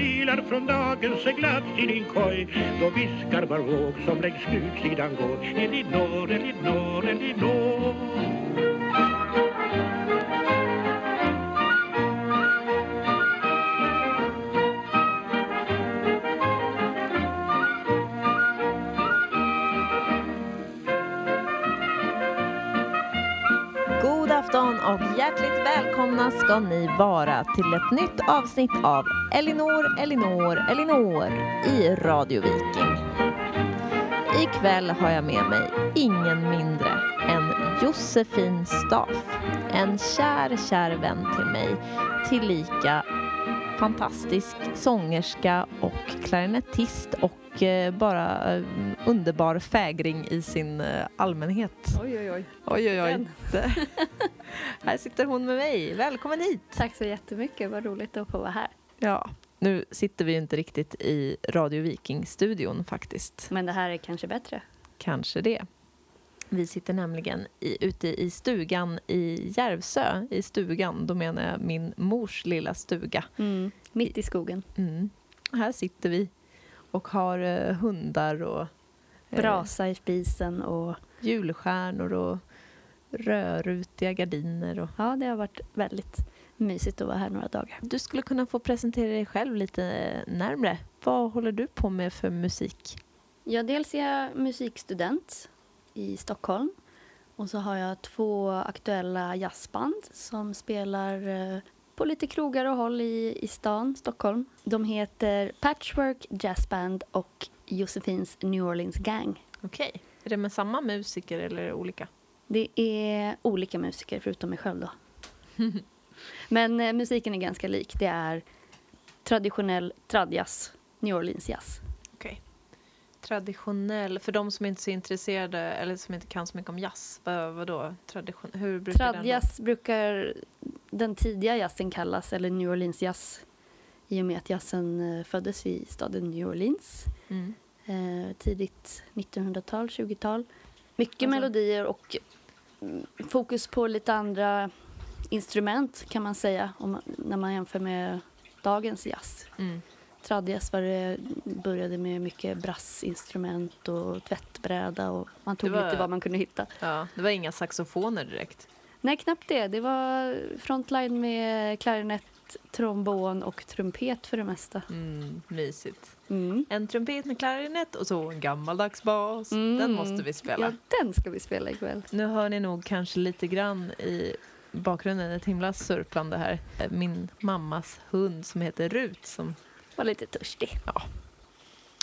ohoj från dagens seglats i din koj. Då viskar var våg som längs skutsidan går. Elinor, Elinor, Elinor. Vara till ett nytt avsnitt av Elinor, Elinor, Elinor i Radio Viking. Ikväll har jag med mig ingen mindre än Josefin Staff. En kär, kär vän till mig, tillika fantastisk sångerska och klarinettist och eh, bara eh, underbar fägring i sin eh, allmänhet. Oj, oj, oj. Oj, oj, oj. Här sitter hon med mig. Välkommen hit! Tack så jättemycket. Vad roligt att få vara här. Ja, nu sitter vi ju inte riktigt i Radio Viking-studion faktiskt. Men det här är kanske bättre. Kanske det. Vi sitter nämligen i, ute i stugan i Järvsö. I stugan, då menar jag min mors lilla stuga. Mm. Mitt i skogen. Mm. Här sitter vi och har eh, hundar och eh, Brasa i spisen och julstjärnor och rödrutiga gardiner. Och... ja, det har varit väldigt mysigt att vara här några dagar. Du skulle kunna få presentera dig själv lite närmre. Vad håller du på med för musik? Ja, dels är jag musikstudent i Stockholm. Och så har jag två aktuella jazzband som spelar eh, på lite krogar och håll i, i stan, Stockholm. De heter Patchwork Jazzband och Josefins New Orleans Gang. Okej. Är det med samma musiker eller är det olika? Det är olika musiker förutom mig själv då. Men eh, musiken är ganska lik. Det är traditionell tradjazz, New Orleans jazz. Okej. Traditionell, för de som inte är så intresserade eller som inte kan så mycket om jazz, vad, vadå? Tradition, hur brukar Tradjazz brukar den tidiga jazzen kallas, eller New Orleans jazz. I och med att jazzen eh, föddes i staden New Orleans. Mm. Eh, tidigt 1900-tal, 20-tal. Mycket Alltså- melodier och mm, fokus på lite andra instrument kan man säga om när man jämför med dagens jazz. Mm. Tradjazz var det, började med mycket brassinstrument och tvättbräda och man tog var- lite vad man kunde hitta. Ja, det var inga saxofoner direkt. Nej, knappt det. Det var frontline med klarinett, trombon och trumpet för det mesta. Mm, mysigt. Mm. En trumpet med klarinett och så en gammaldags bas. Den Mm. måste vi spela. Ja, den ska vi spela ikväll. Nu hör ni nog kanske lite grann i bakgrunden ett himla surplande här. Min mammas hund som heter Rut som Var lite törstig.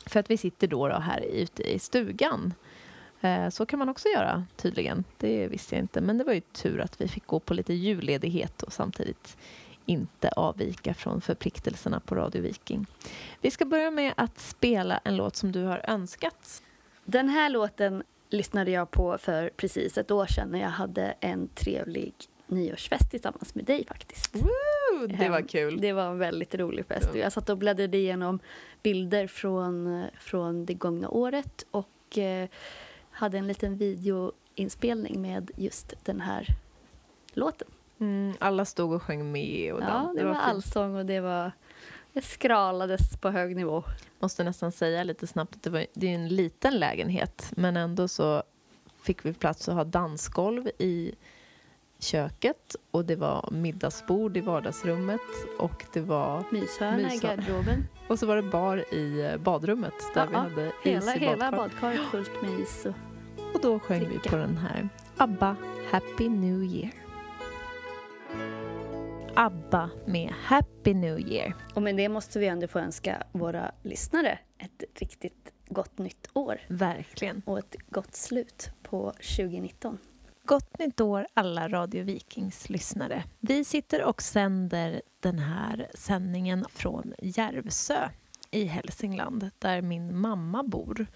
För att vi sitter då, då här ute i stugan. Eh, Så kan man också göra tydligen. Det visste jag inte. Men det var ju tur att vi fick gå på lite julledighet och samtidigt inte avvika från förpliktelserna på Radio Viking. Vi ska börja med att spela en låt som du har önskat. Den här låten lyssnade jag på för precis ett år sedan när jag hade en trevlig nyårsfest tillsammans med dig faktiskt. Woo, det var kul. Det var en väldigt rolig fest. Ja. Jag satt och bläddrade igenom bilder från, från det gångna året och eh, hade en liten videoinspelning med just den här låten. Mm, alla stod och sjöng med. Och Ja, det var fint. allsång och det var det skralades på hög nivå. måste nästan säga lite snabbt att det, var, det är en liten lägenhet men ändå så fick vi plats att ha dansgolv i köket och det var middagsbord i vardagsrummet och det var Myshörna i garderoben. och så var det bar i eh, badrummet där vi Ja, hade Hela, is i hela badkar. badkaret fullt med is. Och Och då sjöng vi dricka. på den här ABBA Happy New Year. ABBA med Happy New Year. Och med det måste vi ändå få önska våra lyssnare ett riktigt gott nytt år Verkligen. och ett gott slut på 2019. Gott nytt år alla Radio Vikings lyssnare. Vi sitter och sänder den här sändningen från Järvsö i Hälsingland där min mamma bor.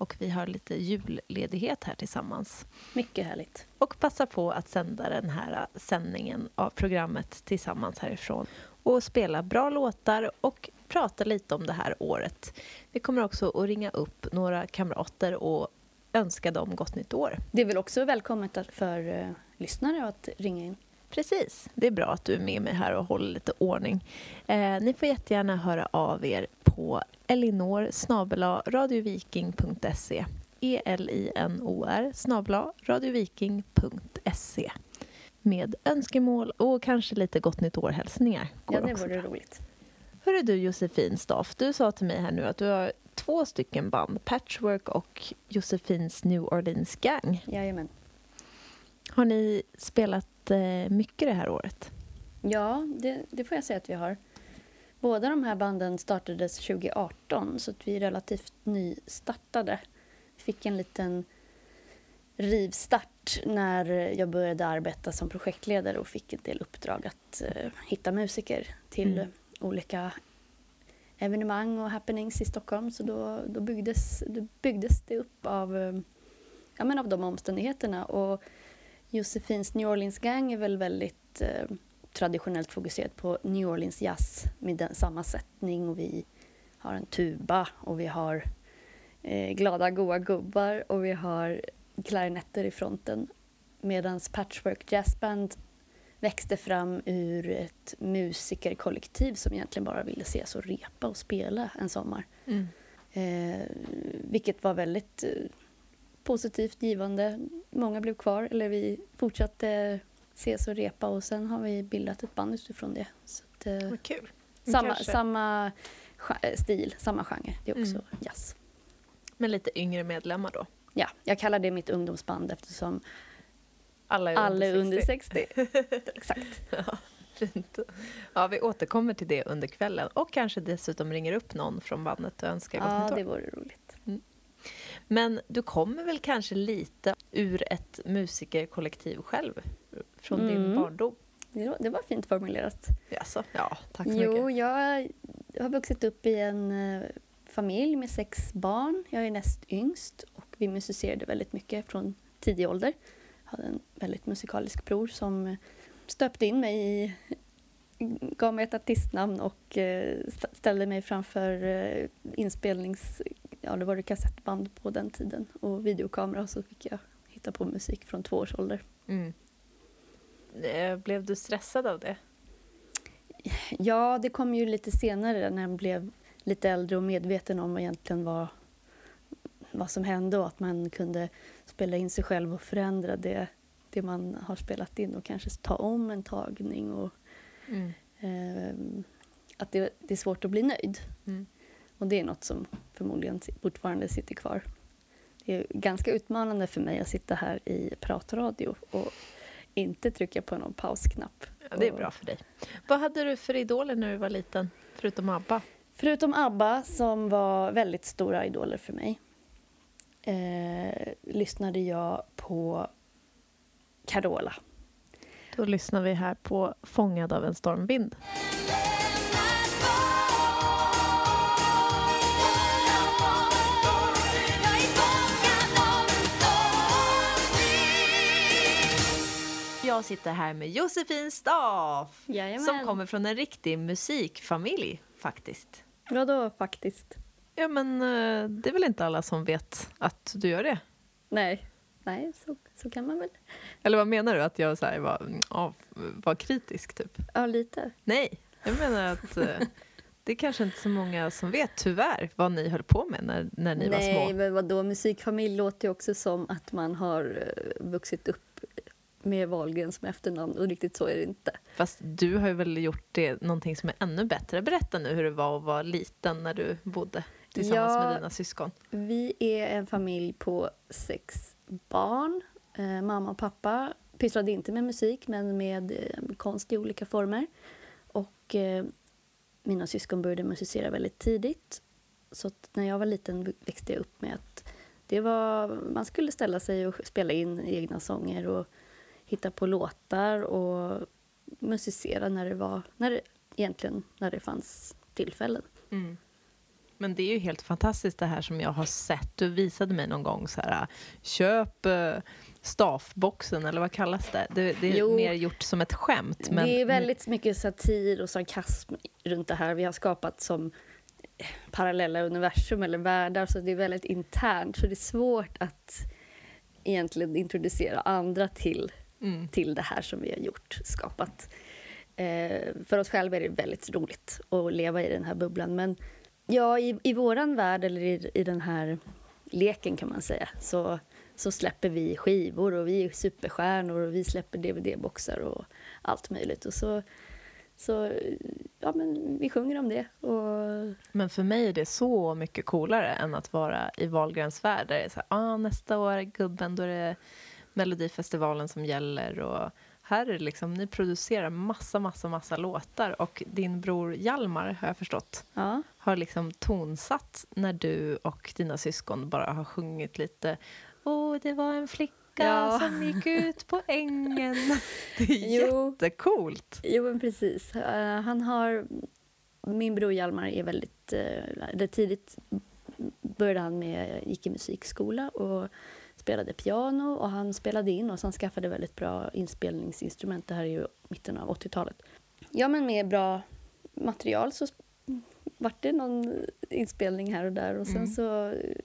Och vi har lite julledighet här tillsammans. Mycket härligt. Och passar på att sända den här sändningen av programmet tillsammans härifrån. Och spela bra låtar och prata lite om det här året. Vi kommer också att ringa upp några kamrater och önska dem gott nytt år. Det är väl också välkommet för uh, lyssnare att ringa in. Precis, det är bra att du är med mig här och håller lite ordning. Eh, ni får jättegärna höra av er på elinor radioviking.se E-L-I-N-O-R snabla radioviking.se med önskemål och kanske lite gott nytt år-hälsningar. Ja, det vore roligt. Hörru du Josefin Staff, du sa till mig här nu att du har två stycken band, Patchwork och Josefins New Orleans Gang. Jajamän. Har ni spelat eh, mycket det här året? Ja, det, det får jag säga att vi har. Båda de här banden startades 2018 så att vi är relativt nystartade. Fick en liten rivstart när jag började arbeta som projektledare och fick en del uppdrag att uh, hitta musiker till mm. olika evenemang och happenings i Stockholm. Så då, då, byggdes, då byggdes det upp av, uh, ja, men av de omständigheterna. Och Josefins New Orleans Gang är väl väldigt uh, traditionellt fokuserat på New Orleans jazz med den sammansättning och vi har en tuba och vi har eh, glada goa gubbar och vi har klarinetter i fronten medan Patchwork Jazzband växte fram ur ett musikerkollektiv som egentligen bara ville ses och repa och spela en sommar. Mm. Eh, vilket var väldigt eh, positivt givande. Många blev kvar, eller vi fortsatte ses och repa och sen har vi bildat ett band utifrån det. Så att, eh, Vad kul. Samma, samma stil, samma genre. Det är också mm. jazz. Men lite yngre medlemmar då? Ja, jag kallar det mitt ungdomsband eftersom alla är alla under 60. Under 60. Exakt. Ja, fint. Ja, vi återkommer till det under kvällen och kanske dessutom ringer upp någon från bandet och önskar gott Ja, det vore roligt. Men du kommer väl kanske lite ur ett musikerkollektiv själv? Från mm. din barndom? Det var fint formulerat. Jaså? Ja, tack så jo, mycket. Jag har vuxit upp i en eh, familj med sex barn. Jag är näst yngst och vi musicerade väldigt mycket från tidig ålder. Jag hade en väldigt musikalisk bror som stöpte in mig i gav mig ett artistnamn och eh, ställde mig framför eh, inspelnings... Ja, det var det kassettband på den tiden och videokamera så fick jag hitta på musik från två års ålder. Mm. Eh, blev du stressad av det? Ja, det kom ju lite senare när jag blev lite äldre och medveten om egentligen vad, vad som hände och att man kunde spela in sig själv och förändra det, det man har spelat in och kanske ta om en tagning. Och, mm. eh, att det, det, är svårt att bli nöjd. Mm. Och det är något som förmodligen fortfarande sitter kvar. Det är ganska utmanande för mig att sitta här i pratradio och inte trycka på någon pausknapp. Ja, det är bra för dig. Vad hade du för idoler när du var liten, förutom ABBA? Förutom ABBA, som var väldigt stora idoler för mig, eh, lyssnade jag på Carola. Då lyssnar vi här på Fångad av en stormvind. Jag sitter här med Josefin Staff Jajamän. som kommer från en riktig musikfamilj faktiskt. Vadå faktiskt? Ja, men eh, det är väl inte alla som vet att du gör det? Nej, Nej så, så kan man väl. Eller vad menar du? Att jag så var, ja, var kritisk, typ? Ja, lite. Nej, jag menar att eh, det är kanske inte så många som vet, tyvärr, vad ni höll på med när, när ni Nej, var små. Nej, men vadå? Musikfamilj låter ju också som att man har eh, vuxit upp med Wahlgren som efternamn och riktigt så är det inte. Fast du har ju väl gjort det någonting som är ännu bättre. Berätta nu hur det var att vara liten när du bodde tillsammans ja, med dina syskon. Vi är en familj på sex barn. Eh, mamma och pappa pysslade inte med musik men med eh, konst i olika former. Och eh, mina syskon började musicera väldigt tidigt. Så när jag var liten växte jag upp med att det var, man skulle ställa sig och spela in egna sånger och hitta på låtar och musicera när det var, när det, egentligen när det fanns tillfällen. Mm. Men det är ju helt fantastiskt det här som jag har sett. Du visade mig någon gång så här, köp uh, staffboxen eller vad kallas det? Det, det är jo, mer gjort som ett skämt. Men... Det är väldigt mycket satir och sarkasm runt det här. Vi har skapat som parallella universum eller världar så det är väldigt internt så det är svårt att egentligen introducera andra till mm. till det här som vi har gjort, skapat. Eh, för oss själva är det väldigt roligt att leva i den här bubblan. Men ja, i, i våran värld, eller i, i den här leken kan man säga, så, så släpper vi skivor och vi är superstjärnor och vi släpper dvd-boxar och allt möjligt. Och så, så ja, men vi sjunger om det. Och... Men för mig är det så mycket coolare än att vara i Wahlgrens värld. Där det är så här, ah, nästa år, gubben, då är det Melodifestivalen som gäller. Och här är det liksom, ni producerar massa, massa, massa låtar och din bror Jalmar, har jag förstått, ja. har liksom tonsatt när du och dina syskon bara har sjungit lite Åh, det var en flicka ja. som gick ut på ängen. Det är jo. jättecoolt. Jo, men precis. Uh, han har... Min bror Hjalmar är väldigt... Uh, tidigt började han med, gick i musikskola och spelade piano och han spelade in och han skaffade väldigt bra inspelningsinstrument. Det här är ju mitten av 80-talet. Ja, men med bra material så vart det någon inspelning här och där och sen mm. så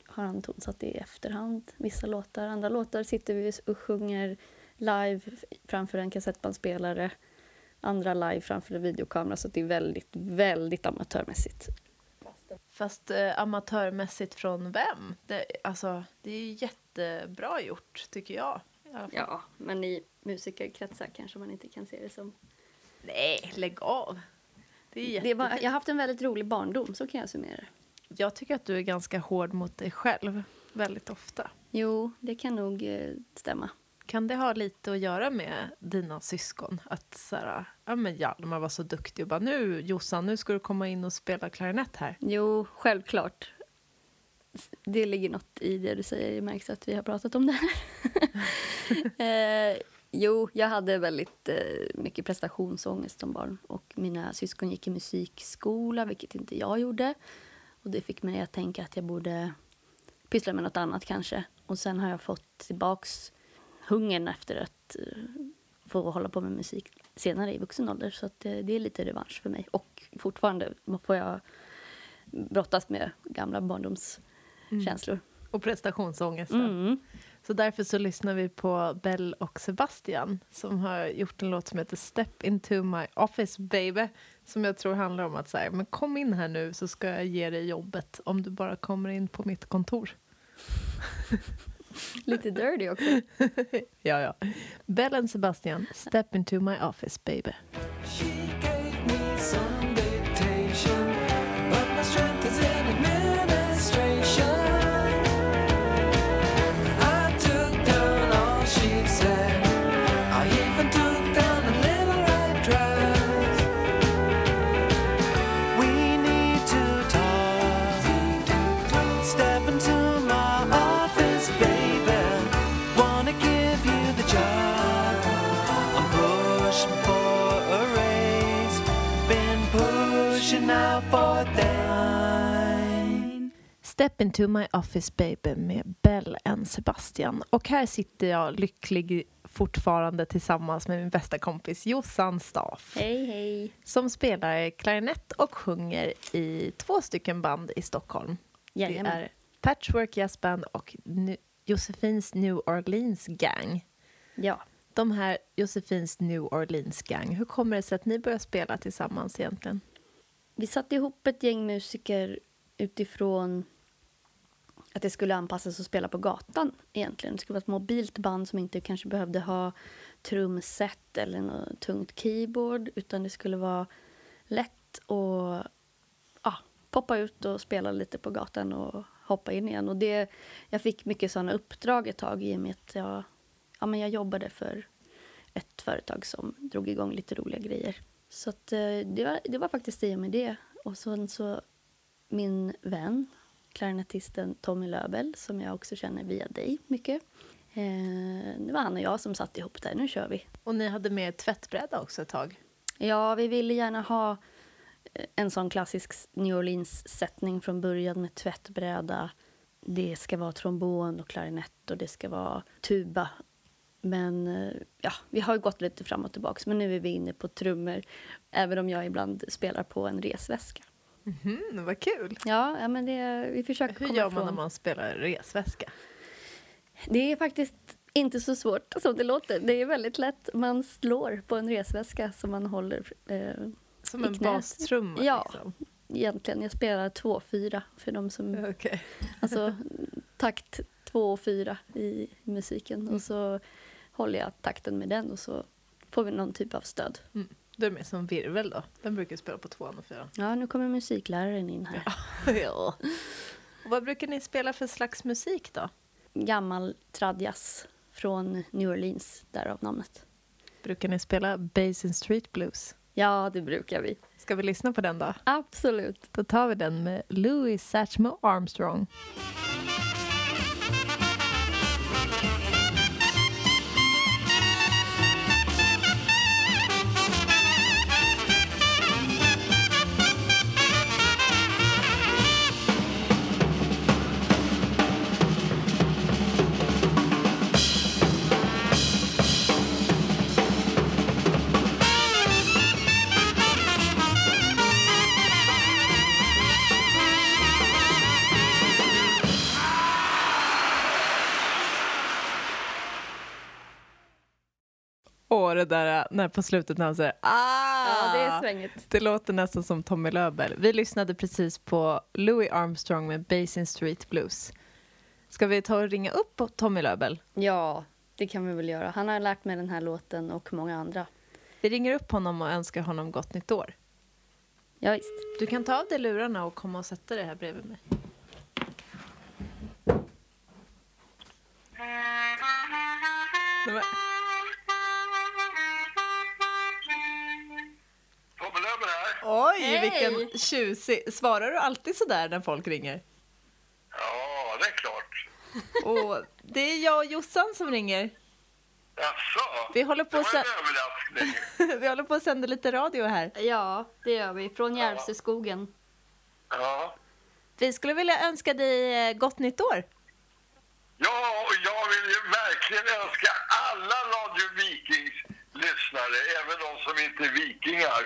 har han tonsatt det i efterhand, vissa låtar. Andra låtar sitter vi och sjunger live framför en kassettbandspelare, andra live framför en videokamera så det är väldigt, väldigt amatörmässigt. Fast eh, amatörmässigt från vem? Det, alltså, det är jättebra gjort, tycker jag. Ja, men i musikerkretsar kanske man inte kan se det som... Nej, lägg av! Det är det var, jag har haft en väldigt rolig barndom, så kan jag summera Jag tycker att du är ganska hård mot dig själv väldigt ofta. Jo, det kan nog eh, stämma. Kan det ha lite att göra med dina syskon? Att så här, ja men Hjalmar var så duktig och bara nu Jossan, nu ska du komma in och spela klarinett här. Jo, självklart. Det ligger något i det du säger, det märks att vi har pratat om det här. eh, Jo, jag hade väldigt eh, mycket prestationsångest som barn. Och mina syskon gick i musikskola, vilket inte jag gjorde. Och Det fick mig att tänka att jag borde pyssla med nåt annat kanske. Och Sen har jag fått tillbaks hungern efter att eh, få hålla på med musik senare i vuxen ålder. Så att, eh, det är lite revansch för mig. Och fortfarande får jag brottas med gamla barndomskänslor. Mm. Och prestationsångesten. Mm. Så därför så lyssnar vi på Bell och Sebastian som har gjort en låt som heter Step into my office baby som jag tror handlar om att säga, men kom in här nu så ska jag ge dig jobbet om du bara kommer in på mitt kontor. Lite dirty också. ja, ja. Bell och Sebastian, Step into my office baby. Step into my office baby med Bell and Sebastian. Och här sitter jag lycklig fortfarande tillsammans med min bästa kompis Jossan Staff. Hej, hej. Som spelar klarinett och sjunger i två stycken band i Stockholm. Jajamän. Det är Patchwork Jazz Band och Josefins New Orleans Gang. Ja. De här Josefins New Orleans Gang, hur kommer det sig att ni började spela tillsammans egentligen? Vi satte ihop ett gäng musiker utifrån att det skulle anpassas och spela på gatan egentligen. Det skulle vara ett mobilt band som inte kanske behövde ha trumset eller något tungt keyboard utan det skulle vara lätt att ja, poppa ut och spela lite på gatan och hoppa in igen. Och det, jag fick mycket sådana uppdrag ett tag i och med att jag, ja, men jag jobbade för ett företag som drog igång lite roliga grejer. Så att, eh, det, var, det var faktiskt i och med det. Och sen så min vän klarinettisten Tommy Löbel som jag också känner via dig mycket. Eh, det var han och jag som satte ihop det. Nu kör vi. Och ni hade med tvättbräda också ett tag? Ja, vi ville gärna ha eh, en sån klassisk New Orleans-sättning från början med tvättbräda. Det ska vara trombon och klarinett och det ska vara tuba. Men eh, ja, vi har gått lite fram och tillbaka. Men nu är vi inne på trummor, även om jag ibland spelar på en resväska. Mm, vad kul! Ja, ja men det, vi försöker Hur gör man ifrån. när man spelar resväska? Det är faktiskt Inte så svårt som det låter. Det är väldigt lätt. Man slår på en resväska som man håller eh, Som en bastrumma? Ja. Liksom. egentligen. Jag spelar 2-4 för de som... Okej. Alltså takt 2 och 4 i musiken. Och så håller jag takten med den och så får vi någon typ av stöd. Du är mer som virvel då? Den brukar spela på tvåan och fyran. Ja, nu kommer musikläraren in här. ja. Och vad brukar ni spela för slags musik då? Gammal tradjazz från New Orleans, därav namnet. Brukar ni spela Basin Street Blues? Ja, det brukar vi. Ska vi lyssna på den då? Absolut. Då tar vi den med Louis Satchmo Armstrong. Åh, det där när på slutet när han säger ah! Ja, det är svängigt. Det låter nästan som Tommy Löbel. Vi lyssnade precis på Louis Armstrong med Basin Street Blues. Ska vi ta och ringa upp Tommy Löbel? Ja, det kan vi väl göra. Han har lärt mig den här låten och många andra. Vi ringer upp honom och önskar honom gott nytt år. Ja, visst. Du kan ta av dig lurarna och komma och sätta dig här bredvid mig. Nej, men- Oj, Hej! vilken tjusig... Svarar du alltid så där när folk ringer? Ja, det är klart. Och det är jag och Jossan som ringer. Jaså? Vi håller på det att var en överraskning. Vi håller på att sända lite radio här. Ja, det gör vi. Från Järvsöskogen. Ja. Vi skulle vilja önska dig eh, gott nytt år. ja, och jag vill ju verkligen önska alla Radio Vikings lyssnare, även de som inte är vikingar,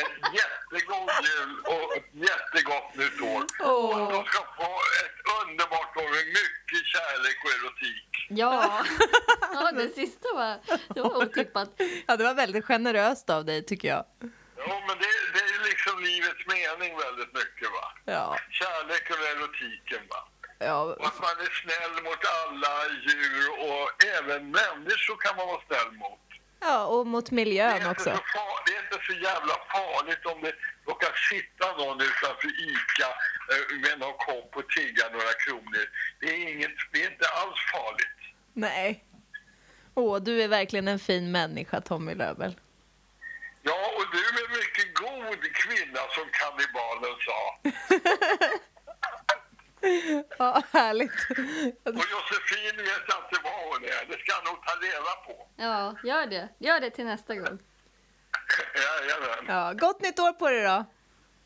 en jättegod jul och ett jättegott nytt år. Och att de ska få ett underbart år med mycket kärlek och erotik. Ja, ja det sista var, det var otippat. Ja, det var väldigt generöst av dig tycker jag. Ja, men det, det är ju liksom livets mening väldigt mycket va. Ja, Kärleken och erotiken va. ja, Och att man är snäll mot alla djur och även människor kan man vara snäll mot. Ja och mot miljön också. det är inte så jävla farligt om det råkar sitta någon utanför ICA eh, med någon kopp och tigga några kronor. Det är, inget, det är inte alls farligt. Nej. Åh, du är verkligen en fin människa, Tommy Löbel. Ja, och du är en mycket god kvinna som kannibalen sa. Ja, härligt. Och Josefin vet jag inte vad hon är. Det ska jag nog ta reda på. Ja, gör det. Gör det till nästa gång. Jajamän. Ja, gott nytt år på dig då.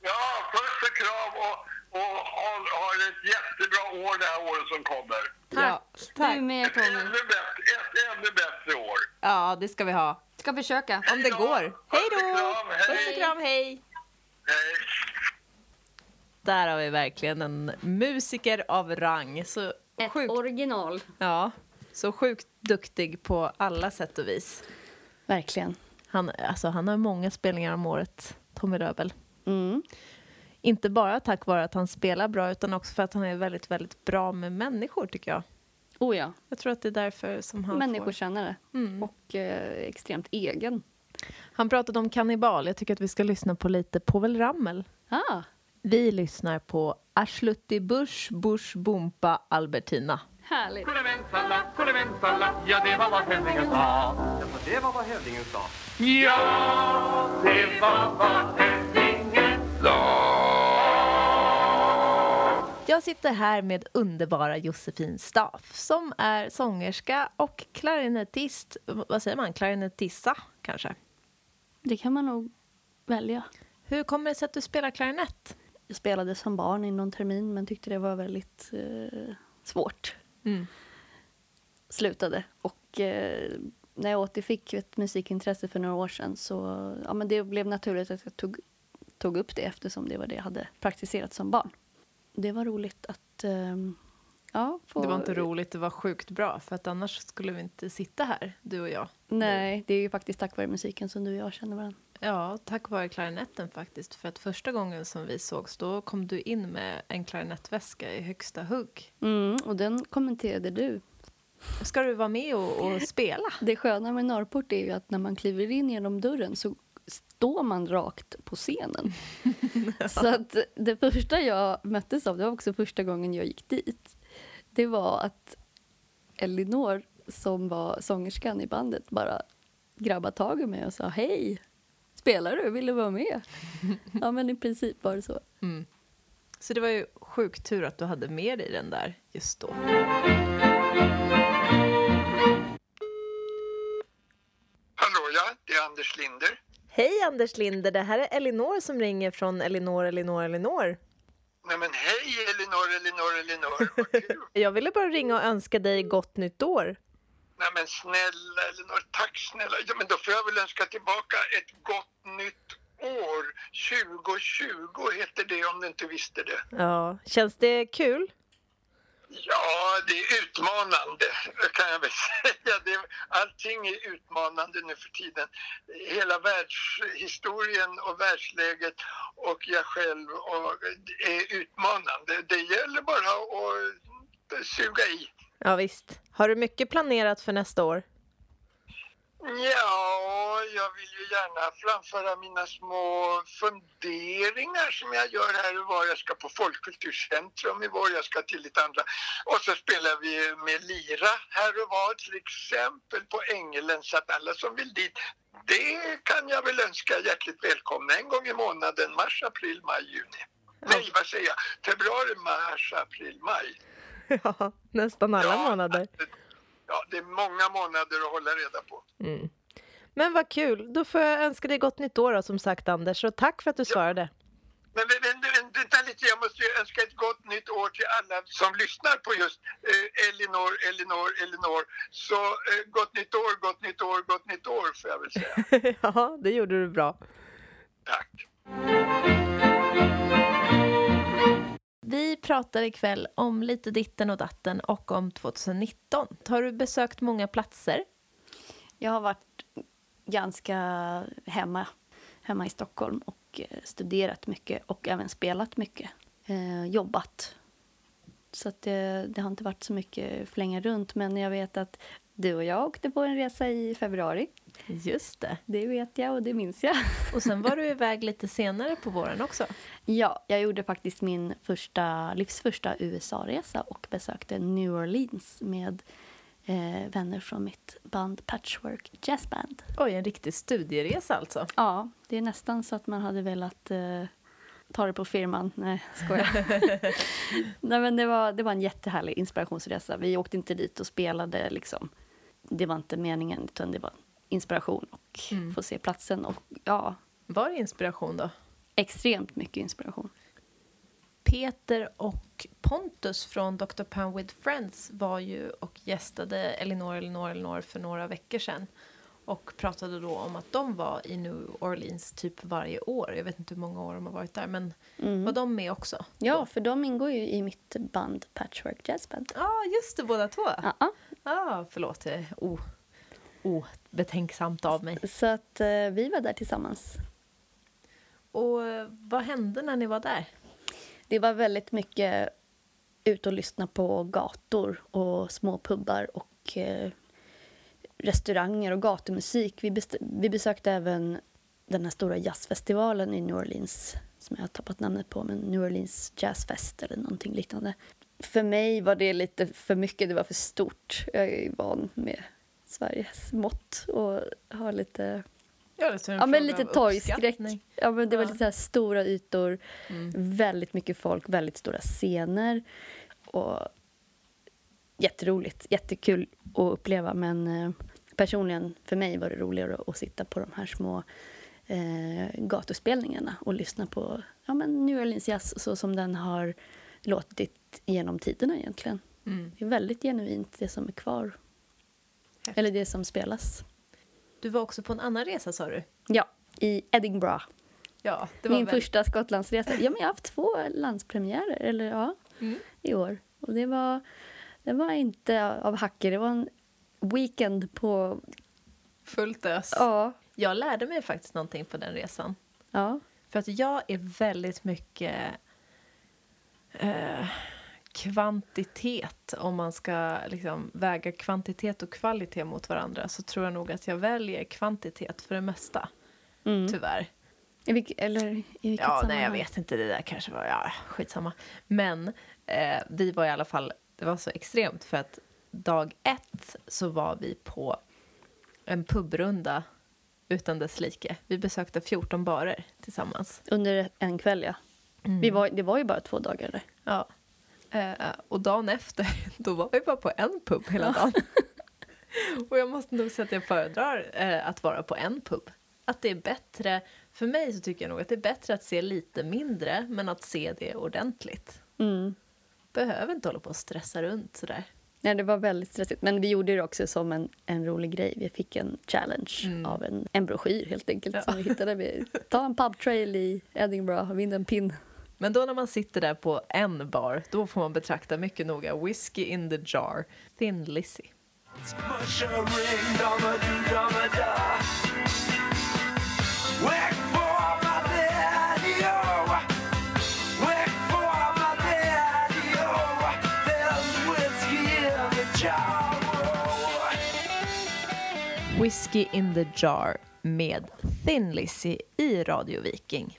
Ja, puss och kram och, och ha, ha ett jättebra år det här året som kommer. Ja, tack. Du med Ett Tommy. ännu bättre, ett ännu bättre år. Ja, det ska vi ha. Ska försöka. Om det Hej då. går. Hej Puss och då! kram, hej. Puss och kram, hej! Hej. Där har vi verkligen en musiker av rang. Så Ett sjukt, original. ja, så sjukt duktig på alla sätt och vis. Verkligen. Han, alltså, han har många spelningar om året, Tommy Röbel. Mm. Inte bara tack vare att han spelar bra utan också för att han är väldigt, väldigt bra med människor tycker jag. Oh ja, Jag tror att det är därför som han får... människokännare. Mm. Och eh, extremt egen. Han pratade om kannibal. Jag tycker att vi ska lyssna på lite Povel Ramel. Ah, Vi lyssnar på Arslutti Bush, Bush, Bumpa, Albertina. härligt. Kurrementala, kurrementala, ja det var vad hövdingen sa. Alltså, det var vad hövdingen sa. Ja, det var vad hövdingen Jag sitter här med underbara Josefin Staff som är sångerska och klarinettist. Vad säger man? Klarinettissa, kanske? Det kan man nog välja. Hur kommer det sig att du spelar klarinett? Jag spelade som barn i någon termin men tyckte det var väldigt eh, svårt. Mm. Slutade. Och eh, när jag återfick ett musikintresse för några år sedan så ja, men det blev naturligt att jag tog, tog upp det eftersom det var det jag hade praktiserat som barn. Det var roligt att eh, Ja, på... Det var inte roligt, det var sjukt bra. För att annars skulle vi inte sitta här, du och jag. Nej, det är ju faktiskt tack vare musiken som du och jag känner varandra. Ja, tack vare klarinetten faktiskt. För att första gången som vi sågs, då kom du in med en klarinettväska i högsta hugg. Mm, och den kommenterade du. Ska du vara med och, och spela? Det sköna med Norrport är ju att när man kliver in genom dörren så står man rakt på scenen. Så att det första jag möttes av, det var också första gången jag gick dit, det var att Elinor, som var sångerskan i bandet, bara grabbade tag i mig och sa hej, spelar du? Vill du vara med? Ja, men i princip var det så. Mm. Så det var ju sjukt tur att du hade med dig den där just då. Hallå ja, det är Anders Linder. Hej Anders Linder, det här är Elinor som ringer från Elinor, Elinor, Elinor. Nej men hej Elinor, Elinor, Elinor, vad kul. Jag ville bara ringa och önska dig gott nytt år. Nej men snälla Elinor, tack snälla. Ja, men då får jag väl önska tillbaka ett gott nytt år. 2020 heter det om du inte visste det. Ja, känns det kul? Ja, det är utmanande kan jag väl säga. Det, allting är utmanande nu för tiden. Hela världshistorien och världsläget och jag själv och, är utmanande. Det gäller bara att suga i. Ja, visst. Har du mycket planerat för nästa år? Ja, jag vill ju gärna framföra mina små funderingar som jag gör här och var. Jag ska på Folkkulturcentrum i vår, jag ska till lite andra. Och så spelar vi med lira här och var, till exempel på Ängelen, så att alla som vill dit, det kan jag väl önska hjärtligt välkomna en gång i månaden, mars, april, maj, juni. Nej, vad säger jag? Februari, mars, april, maj. Ja, nästan alla Ja, månader. Ja, det är många månader att hålla reda på. Mm. Men vad kul, då får jag önska dig gott nytt år då, som sagt Anders, och tack för att du svarade. Men vänta lite, jag måste ju önska ett gott nytt år till alla som lyssnar på just eh, Elinor, Elinor, Elinor. Så eh, gott nytt år, gott nytt år, gott nytt år får jag väl säga. ja, det gjorde du bra. Tack. Vi pratar ikväll om lite ditten och datten och om 2019. Har du besökt många platser? Jag har varit ganska hemma, hemma i Stockholm och eh, studerat mycket och även spelat mycket. Eh, jobbat. Så att det, det har inte varit så mycket flänga runt. Men jag vet att du och jag åkte på en resa i februari. Just det. Det vet jag och det minns jag. Och sen var du iväg lite senare på våren också. Ja, jag gjorde faktiskt min första, livs första USA-resa och besökte New Orleans med eh, vänner från mitt band Patchwork Jazz Band. Oj, en riktig studieresa alltså. Ja, det är nästan så att man hade velat eh, ta det på firman. Nej, skojar. Nej, men det, var, det var en jättehärlig inspirationsresa. Vi åkte inte dit och spelade. Liksom. Det var inte meningen, utan det var inspiration och Mm. få se platsen. Och ja, Var det inspiration då? extremt mycket inspiration. Peter och Pontus från Dr. Pan with Friends var ju och gästade Elinor, Elinor, Elinor för några veckor sedan och pratade då om att de var i New Orleans typ varje år. Jag vet inte hur många år de har varit där, men var de med också? Ja, för de ingår ju i mitt band Patchwork Jazz Band. Ja, ah, just det, båda två. Ja, Ja, ah, förlåt, det är o- obetänksamt av mig. så att eh, vi var där tillsammans. Och eh, vad hände när ni var där? Det var väldigt mycket ut och lyssna på gator och små pubbar och eh, restauranger och gatumusik. Vi, vi besökte även den här stora jazzfestivalen i New Orleans som jag har tappat namnet på, men New Orleans Jazz Fest eller någonting liknande. För mig var det lite för mycket, det var för stort. Jag är van med Sveriges mått och har lite Ja, Ja, men lite torgskräck. Ja, men det var Ja. lite så stora ytor, Mm. väldigt mycket folk, väldigt stora scener. Och jätteroligt, jättekul att uppleva. Men eh, personligen, för mig var det roligare att sitta på de här små eh, gatuspelningarna och lyssna på ja, men New Orleans jazz så som den har låtit genom tiderna egentligen. Mm. Det är väldigt genuint det som är kvar. Häftigt. Eller det som spelas. Du var också på en annan resa sa du? Ja, i Edinburgh. Ja, det var Min väl... första Skottlandsresa. Ja, men jag har haft två landspremiärer eller, ja, Mm. i år. Och det var, det var inte av hacker, det var en weekend på... Fullt ös. Ja. Jag lärde mig faktiskt någonting på den resan. ja. För att jag är väldigt mycket eh, kvantitet. Om man ska liksom väga kvantitet och kvalitet mot varandra så tror jag nog att jag väljer kvantitet för det mesta. Mm. Tyvärr. I vilk, eller i vilket Ja, nej, sammanhang? jag vet inte. Det där kanske var... Ja, skitsamma. Men eh, vi var i alla fall... Det var så extremt för att dag ett så var vi på en pubrunda utan dess like. Vi besökte 14 barer tillsammans. Under en kväll, ja. Mm. Vi var, det var ju bara två dagar. Där. Ja. Eh, och dagen efter, då var vi bara på en pub hela dagen. och jag måste nog säga att jag föredrar eh, att vara på en pub. Att det är bättre, för mig så tycker jag nog att det är bättre att se lite mindre, men att se det ordentligt. Mm. Behöver inte hålla på och stressa runt sådär. Nej, det var väldigt stressigt. Men vi gjorde det också som en, en rolig grej. Vi fick en challenge Mm. av en, en broschyr helt enkelt Ja. som vi hittade. Vi, ta en pub trail i Edinburgh och vinn en pin. Men då när man sitter där på en bar, då får man betrakta mycket noga Whiskey in the jar, Thin Lizzy. Whiskey in the jar med Thin Lizzy i Radio Viking.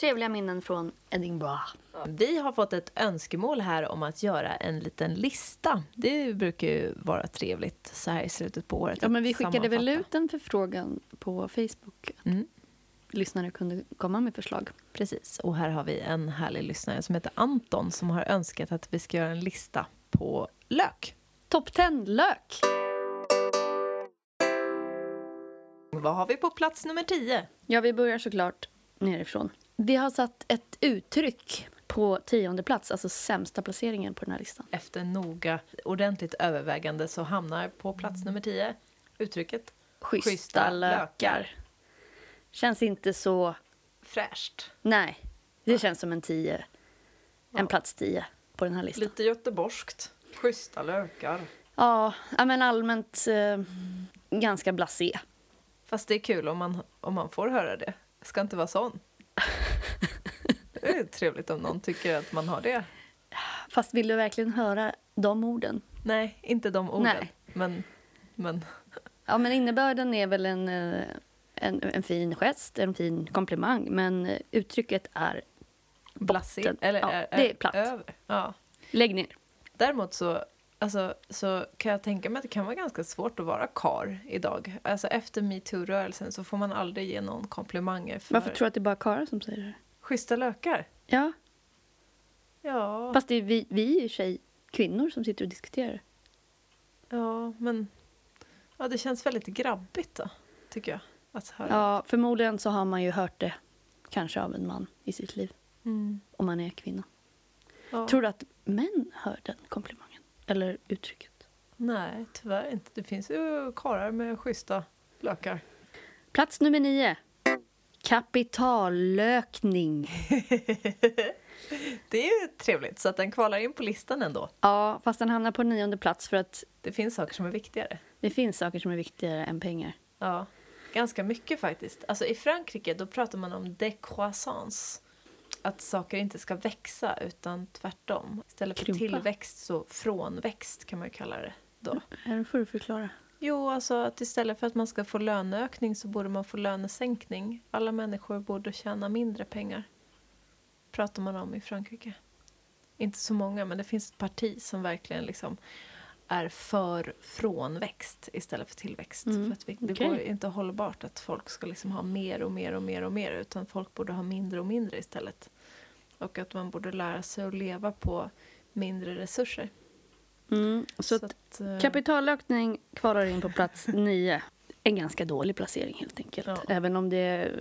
Trevliga minnen från Edinburgh. Vi har fått ett önskemål här om att göra en liten lista. Det brukar ju vara trevligt så här i slutet på året. Ja, men vi skickade väl ut en förfrågan på Facebook. Mm, Lyssnare kunde komma med förslag. precis. Och här har vi en härlig lyssnare som heter Anton som har önskat att vi ska göra en lista på lök. Topp 10 lök! Vad har vi på plats nummer 10? Ja, vi börjar såklart nerifrån. Vi har satt ett uttryck på tionde plats, alltså sämsta placeringen på den här listan. Efter noga, ordentligt övervägande så hamnar på plats nummer 10 uttrycket Schyssta, Schyssta lökar. lökar. Känns inte så... fräscht. Nej, det känns som en 10. En plats 10 på den här listan. Lite göteborgskt. Schyssta lökar. Ja, ja, men allmänt eh, ganska blasé. Fast det är kul om man, om man får höra det. Jag ska inte vara sån. Det är trevligt om någon tycker att man har det. Fast vill du verkligen höra de orden? Nej, inte de orden. Nej. Men, men Ja, men innebörden är väl en, eh, en, en fin gest, en fin komplimang. Men uttrycket är blasé. Botten. Eller Ja, är, det är platt. över. Ja. lägg ner. Däremot så, alltså, så kan jag tänka mig att det kan vara ganska svårt att vara kar idag. Alltså efter metoo-rörelsen så får man aldrig ge någon komplimanger för Varför tror du att det är bara karlar som säger det? Schyssta lökar. Ja, Ja, fast det är vi, vi är ju tjej, kvinnor som sitter och diskuterar. ja, men ja, det känns väldigt grabbigt då, tycker jag. Att höra. Ja, förmodligen så har man ju hört det kanske av en man i sitt liv, Mm. om man är kvinna. Ja. Tror du att män hör den komplimangen? Eller uttrycket? Nej, tyvärr inte. Det finns ju karlar med schyssta lökar. Plats nummer nio. Kapitallökning. Det är ju trevligt, så att den kvalar in på listan ändå. Ja, fast den hamnar på nionde plats för att Det finns saker som är viktigare. det finns saker som är viktigare än pengar. Ja, ganska mycket faktiskt. Alltså i Frankrike då pratar man om décroissance. Att saker inte ska växa utan tvärtom. Istället för Krympa. tillväxt så frånväxt kan man ju kalla det då. Här får du förklara. Jo, alltså att istället för att man ska få löneökning så borde man få lönesänkning. Alla människor borde tjäna mindre pengar. Pratar man om i Frankrike. Inte så många, men det finns ett parti som verkligen liksom är för frånväxt istället för tillväxt. Mm, För att vi, det okej. går inte hållbart att folk ska liksom ha mer och mer och mer och mer utan folk borde ha mindre och mindre istället. Och att man borde lära sig att leva på mindre resurser. Mm, så att att, eh, kapitallökning kvalar in på plats nio. En ganska dålig placering helt enkelt. Ja. Även om det...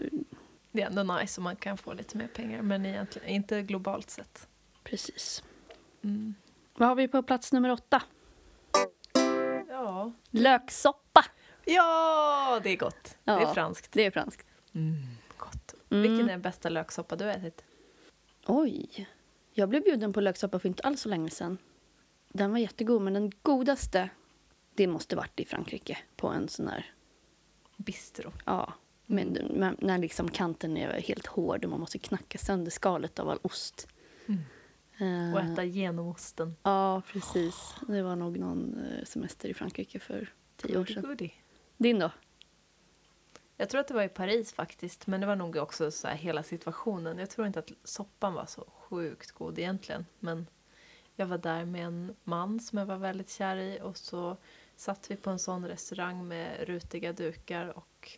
Det är ändå nice om man kan få lite mer pengar, men egentligen inte globalt sett. Precis. Mm. Vad har vi på plats nummer åtta? Ja. Löksoppa. ja, det är gott. Det Ja. är franskt. Det är franskt. Gott. Mm. Vilken är den bästa löksoppa du har ätit? Oj. Jag blev bjuden på löksoppa för inte alls så länge sedan. Den var jättegod, men den godaste, det måste varit i Frankrike på en sån här, Bistro. ja, med, med, när liksom kanten är helt hård och man måste knacka sönder skalet av all ost. Eh, Och äta genomosten. Ja, precis. Det var nog någon eh, semester i Frankrike för tio år sedan. Goodie. Din då? Jag tror att det var i Paris faktiskt, men det var nog också så här hela situationen. Jag tror inte att soppan var så sjukt god egentligen, men jag var där med en man som jag var väldigt kär i och så satt vi på en sån restaurang med rutiga dukar och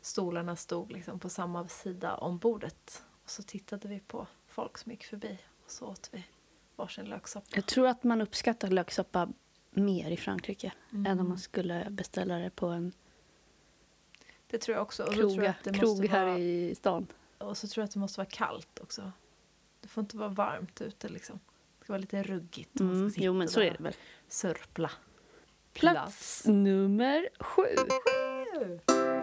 stolarna stod liksom på samma sida om bordet. Och så tittade vi på folk som gick förbi och så åt vi varsin löksoppa. Jag tror att man uppskattar löksoppa mer i Frankrike än Mm. om man skulle beställa det på en Det tror jag också. Och, tror jag krog, krog här vara, i stan. och så tror jag att det måste vara kallt också. Det får inte vara varmt ute liksom. Ska vara lite ruggigt. om man Mm. ska Jo, men så är det väl. Sörpla. Plats nummer sju.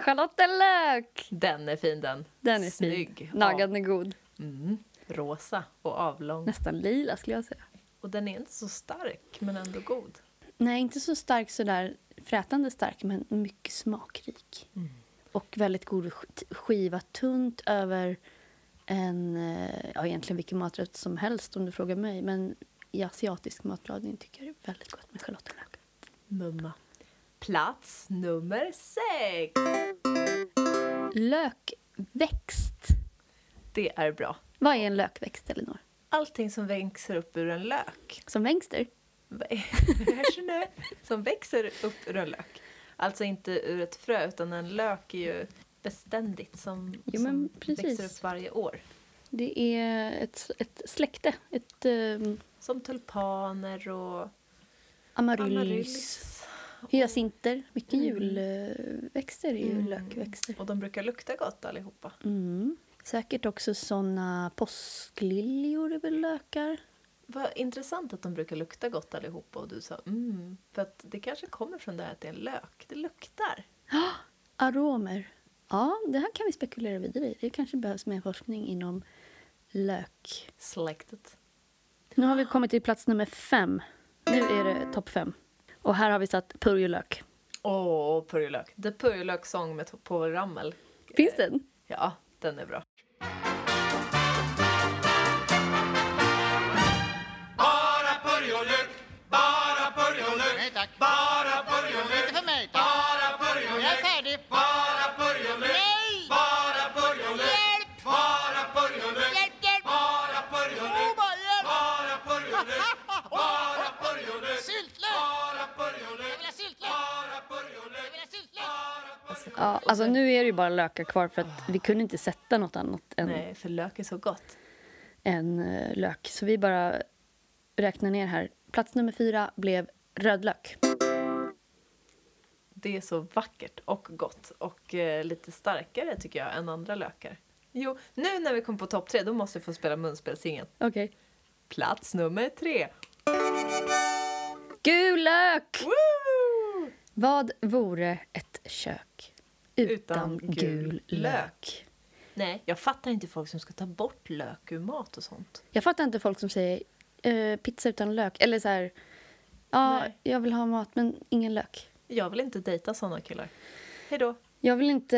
Charlottenlök! Den är fin den. Den är Snygg. fin. Naggan är god. Mm. Rosa och avlång. Nästan lila skulle jag säga. Och den är inte så stark men ändå god. Nej, inte så stark sådär frätande stark, men mycket smakrik. Mm. Och väldigt god sk- skiva, tunt över en, eh, ja egentligen vilken maträtt som helst om du frågar mig. Men i asiatisk matlagning tycker jag det är väldigt gott med schalottenlök. Mumma. Plats nummer sex. Lökväxt. Det är bra. Vad är en lökväxt, Elinor? Allting som växer upp ur en lök. Som växter? Som växer upp ur en lök. Alltså inte ur ett frö utan en lök är ju beständigt som, Jo, som växer upp varje år. Det är ett, ett släkte. Ett um, Som tulpaner och amaryllis. amaryllis. Hyacinter. Mycket Mm. julväxter är ju Mm. lökväxter. Och de brukar lukta gott allihopa. Mm. Säkert också såna påskliljor är väl lökar. Vad intressant att de brukar lukta gott allihopa och du sa mm. För att det kanske kommer från det här att det är en lök. Det luktar. Aromer. Ja, det här kan vi spekulera vidare i. Det kanske behövs mer forskning inom lök. Släktet. Nu har vi kommit till plats nummer fem. Nu är det topp fem. Och här har vi satt purjolök. Åh, purjolök. The Purjolök sång med Povel Ramel. Finns den? Ja, den är bra. Ja, alltså nu är det ju bara lökar kvar för att vi kunde inte sätta något annat än, Nej, för lök är så gott. än eh, lök. Så vi bara räknar ner här. Plats nummer fyra blev rödlök. Det är så vackert och gott och eh, lite starkare tycker jag än andra lökar. Jo, nu när vi kom på topp tre då måste vi få spela munspelsingen. Okej. Plats nummer tre. Gul lök! Woo! Vad vore ett kök utan, Utan gul, lök? lök. Nej, jag fattar inte folk som ska ta bort lök ur mat och sånt. Jag fattar inte folk som säger eh, pizza utan lök. Eller så här, ja, Nej. jag vill ha mat men ingen lök. Jag vill inte dejta såna killar. Hej då. Jag vill inte,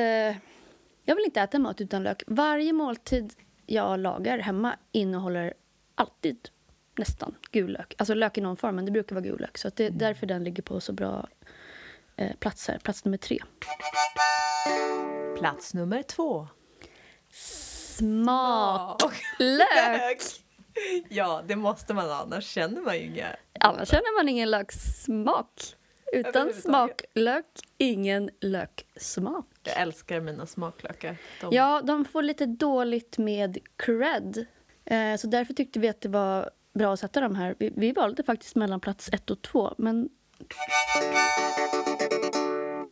jag vill inte äta mat utan lök. Varje måltid jag lagar hemma innehåller alltid nästan gul lök. Alltså lök i någon form, men det brukar vara gul lök. Så att det är därför den ligger på så bra eh, plats här. Plats nummer tre. Plats nummer två. Smak. Och Lök! Ja, det måste man ha, annars känner man ju inga... Annars känner man ingen löksmak. Utan smaklök, ingen löksmak. Jag älskar mina smaklökar. De... Ja, de får lite dåligt med cred. Eh, så därför tyckte vi att det var bra att sätta dem här. Vi, vi valde faktiskt mellan plats ett och två. Men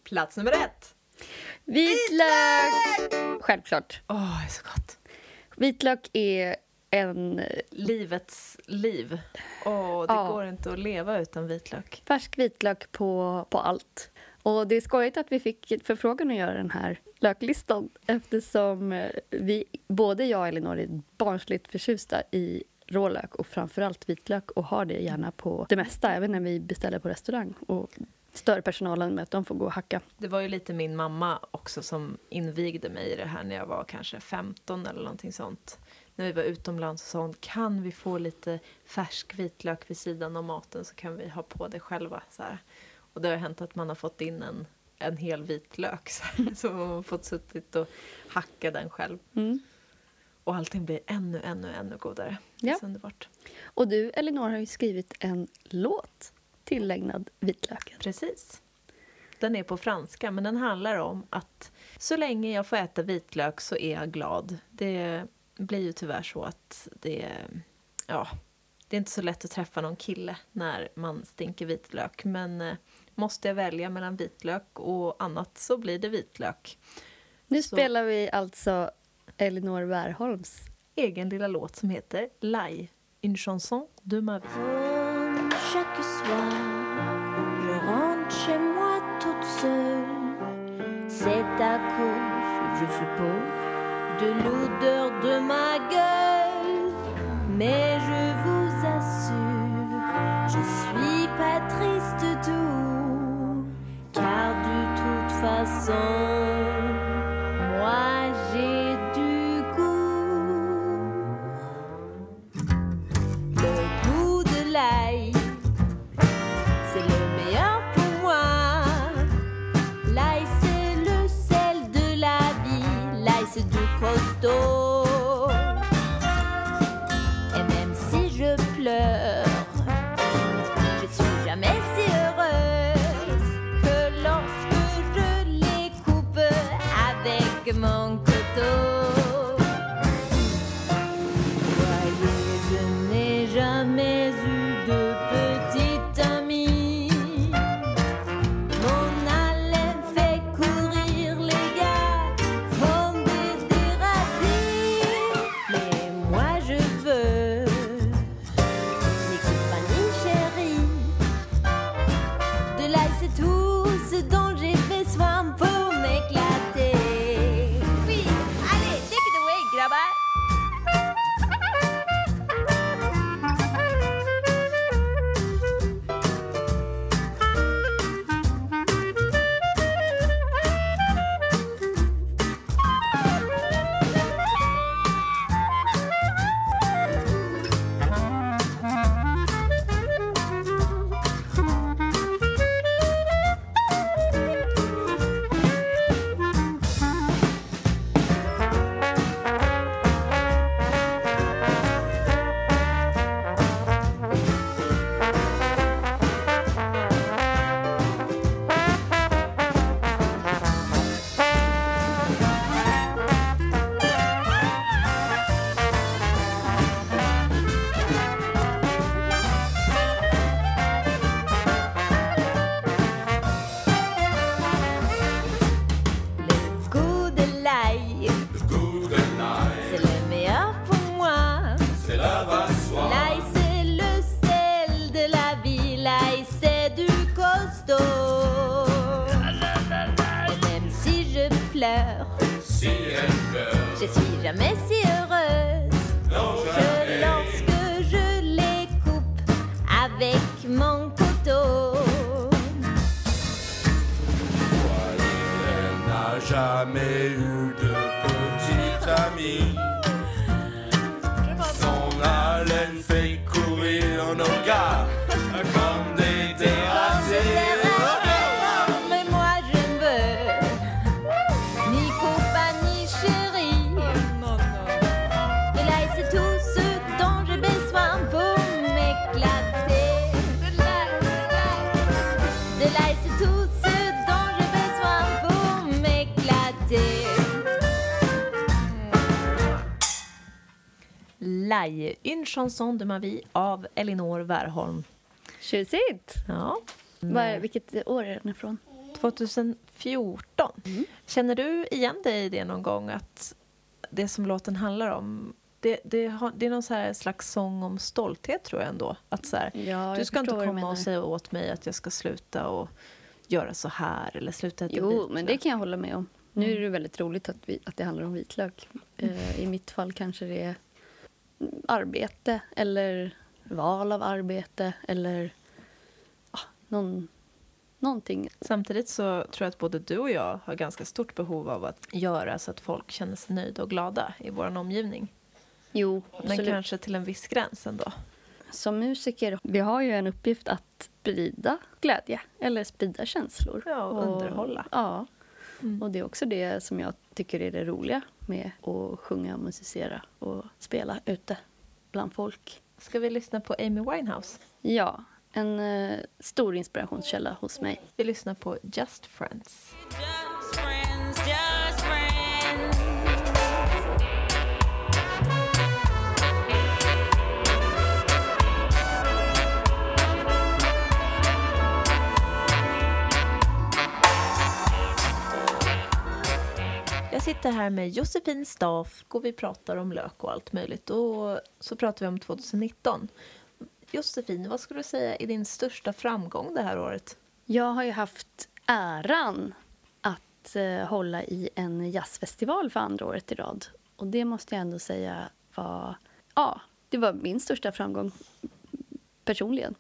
Plats nummer ett. vitlök! Självklart. Åh, det är så gott. Vitlök är en Livets liv. Åh, det Ja. går inte att leva utan vitlök. färsk vitlök på, på allt. Och det är skojigt att vi fick förfrågan att göra den här löklistan eftersom eh, vi, både jag och Elinor är barnsligt förtjusta i rålök och framförallt vitlök och har det gärna på det mesta, även när vi beställer på restaurang. Och stör personalen med att de får gå och hacka. Det var ju lite min mamma också som invigde mig i det här när jag var kanske 15 eller någonting sånt. När vi var utomlands och sa hon, kan vi få lite färsk vitlök vid sidan av maten så kan vi ha på det själva. Så här. Och det har hänt att man har fått in en, en hel vitlök så, här, så man har fått suttit och hacka den själv. Mm. Och allting blir ännu, ännu, ännu godare. Ja. så underbart. Och du, Elinor, har ju skrivit en låt tillägnad vitlöken. Precis. Den är på franska, men den handlar om att så länge jag får äta vitlök så är jag glad. Det blir ju tyvärr så att det, ja, det är inte så lätt att träffa någon kille när man stinker vitlök. Men eh, måste jag välja mellan vitlök och annat så blir det vitlök. Nu Så- spelar vi alltså Elinor Wärholms Egen lilla låt som heter Lai, une chanson de ma vie. Chaque soir, je rentre chez moi toute seule. C'est à cause, je suppose, de l'odeur de ma gueule. Mais je vous assure, je suis pas triste tout. Car de toute façon, chanson de ma vie av Elinor Wärholm. Tjusigt! Ja. Vad är- Vilket år är den ifrån? 2014. Känner du igen dig i det någon gång? Att det som låten handlar om det, det, har, det är någon slags sång om stolthet tror jag ändå. Att så här, Ja, du ska inte komma och säga åt mig att jag ska sluta och göra så här eller sluta äta Jo, vitlök. men det kan jag hålla med om. Nu är det väldigt roligt att, vi, att det handlar om vitlök. Eh, I mitt fall kanske det är... arbete eller val av arbete eller ja, någon, någonting. Samtidigt så tror jag att både du och jag har ganska stort behov av att göra så att folk känner sig nöjda och glada i vår omgivning. Jo, Men absolut. kanske till en viss gräns ändå. Som musiker, vi har ju en uppgift att sprida glädje eller sprida känslor. Ja, och underhålla. Ja, Mm. och det är också det som jag tycker är det roliga med att sjunga, musicera och spela ute bland folk. Ska vi lyssna på Amy Winehouse? Ja, en eh, stor inspirationskälla hos mig. Vi lyssnar på Just Friends. Just friends, just friends. Jag sitter här med Josefin Staff och vi pratar om lök och allt möjligt. Och så pratar vi om 2019. Josefin, vad skulle du säga är din största framgång det här året? Jag har ju haft äran att eh, hålla i en jazzfestival för andra året i rad. Och det måste jag ändå säga var, ja, det var min största framgång personligen.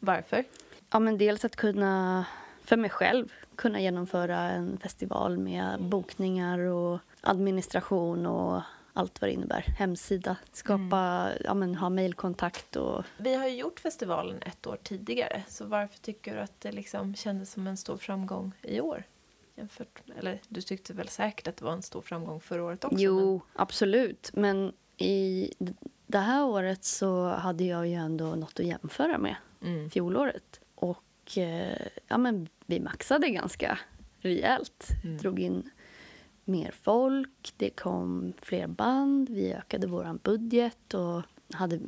Varför? Ja, men dels att kunna, för mig själv, kunna genomföra en festival med bokningar och administration och allt vad det innebär. Hemsida, skapa, ja men ha mejlkontakt och Vi har ju gjort festivalen ett år tidigare. Så varför tycker du att det liksom kändes som en stor framgång i år? Jämfört, eller du tyckte väl säkert att det var en stor framgång förra året också? Jo, absolut. Men i det här året så hade jag ju ändå något att jämföra med Men, mm. fjolåret. Och eh, ja, men vi maxade ganska rejält. Drog in mer folk, det kom fler band, vi ökade vår budget och hade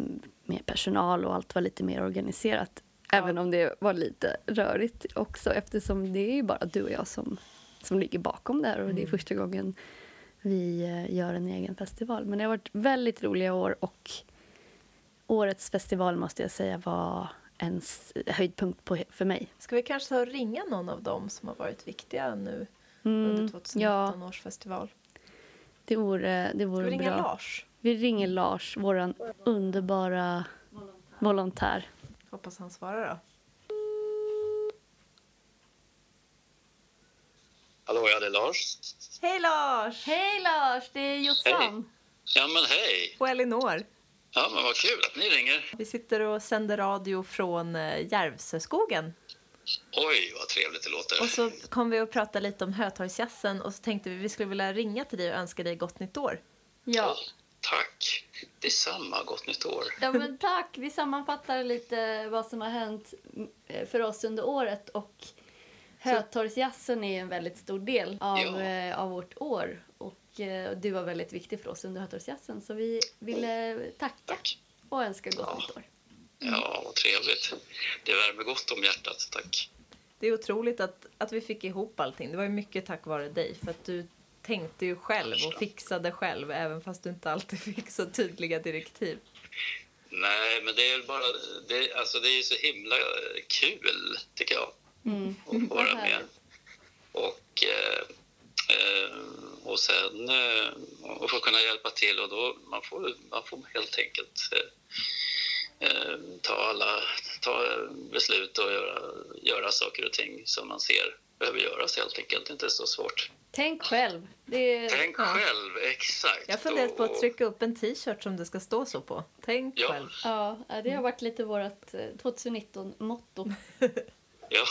mer personal och allt var lite mer organiserat. Även om det var lite rörigt också eftersom det är bara du och jag som, som ligger bakom det här och det är första gången vi eh, gör en egen festival. Men det har varit väldigt roliga år och årets festival måste jag säga var en höjdpunkt på, för mig. Ska vi kanske ta och ringa någon av dem som har varit viktiga nu Mm, under 2019 års festival? Det vore, det Ska vore vi ringa bra. Lars? Vi ringer Lars, vår underbara volontär. Hoppas han svarar då. Hallå, ja det är Lars. Hej Lars! Hej Lars, det är Jossan. Ja men hej! Och Elinor. Ja men vad kul att ni ringer. Vi sitter och sänder radio från eh, Järvsöskogen. Oj vad trevligt det låter. Och så kom vi att prata lite om Hötorgsjazzen och så tänkte vi vi skulle vilja ringa till dig och önska dig gott nytt år. Ja. Tack. Detsamma, gott nytt år. ja, men tack. Vi sammanfattar lite vad som har hänt mm, för oss under året. Och Hötorgsjazzen är en väldigt stor del av, Ja. eh, av vårt år. Och eh, du var väldigt viktig för oss under Hötorgsjazzen. Så vi ville tacka Tack. och önska gott Ja. nytt år. Ja, vad trevligt. Det värmer gott om hjärtat, tack. Det är otroligt att, att vi fick ihop allting. Det var ju mycket tack vare dig för att du tänkte ju själv och fixade själv även fast du inte alltid fick så tydliga direktiv. Nej, men det är bara... Det, alltså det är ju så himla eh, kul, tycker jag, Mm. att vara med. Och, eh, eh, och sen eh, och få kunna hjälpa till och då man får man får helt enkelt eh, eh, ta alla ta beslut och göra, göra saker och ting som man ser behöver göras helt enkelt. Det är inte så svårt. Tänk själv. Det är... Tänk Ja. själv, exakt. Jag har funderat på att trycka upp en t-shirt som det ska stå så på. Tänk Ja. själv. Ja, det har varit lite vårt 2019-motto. Ja.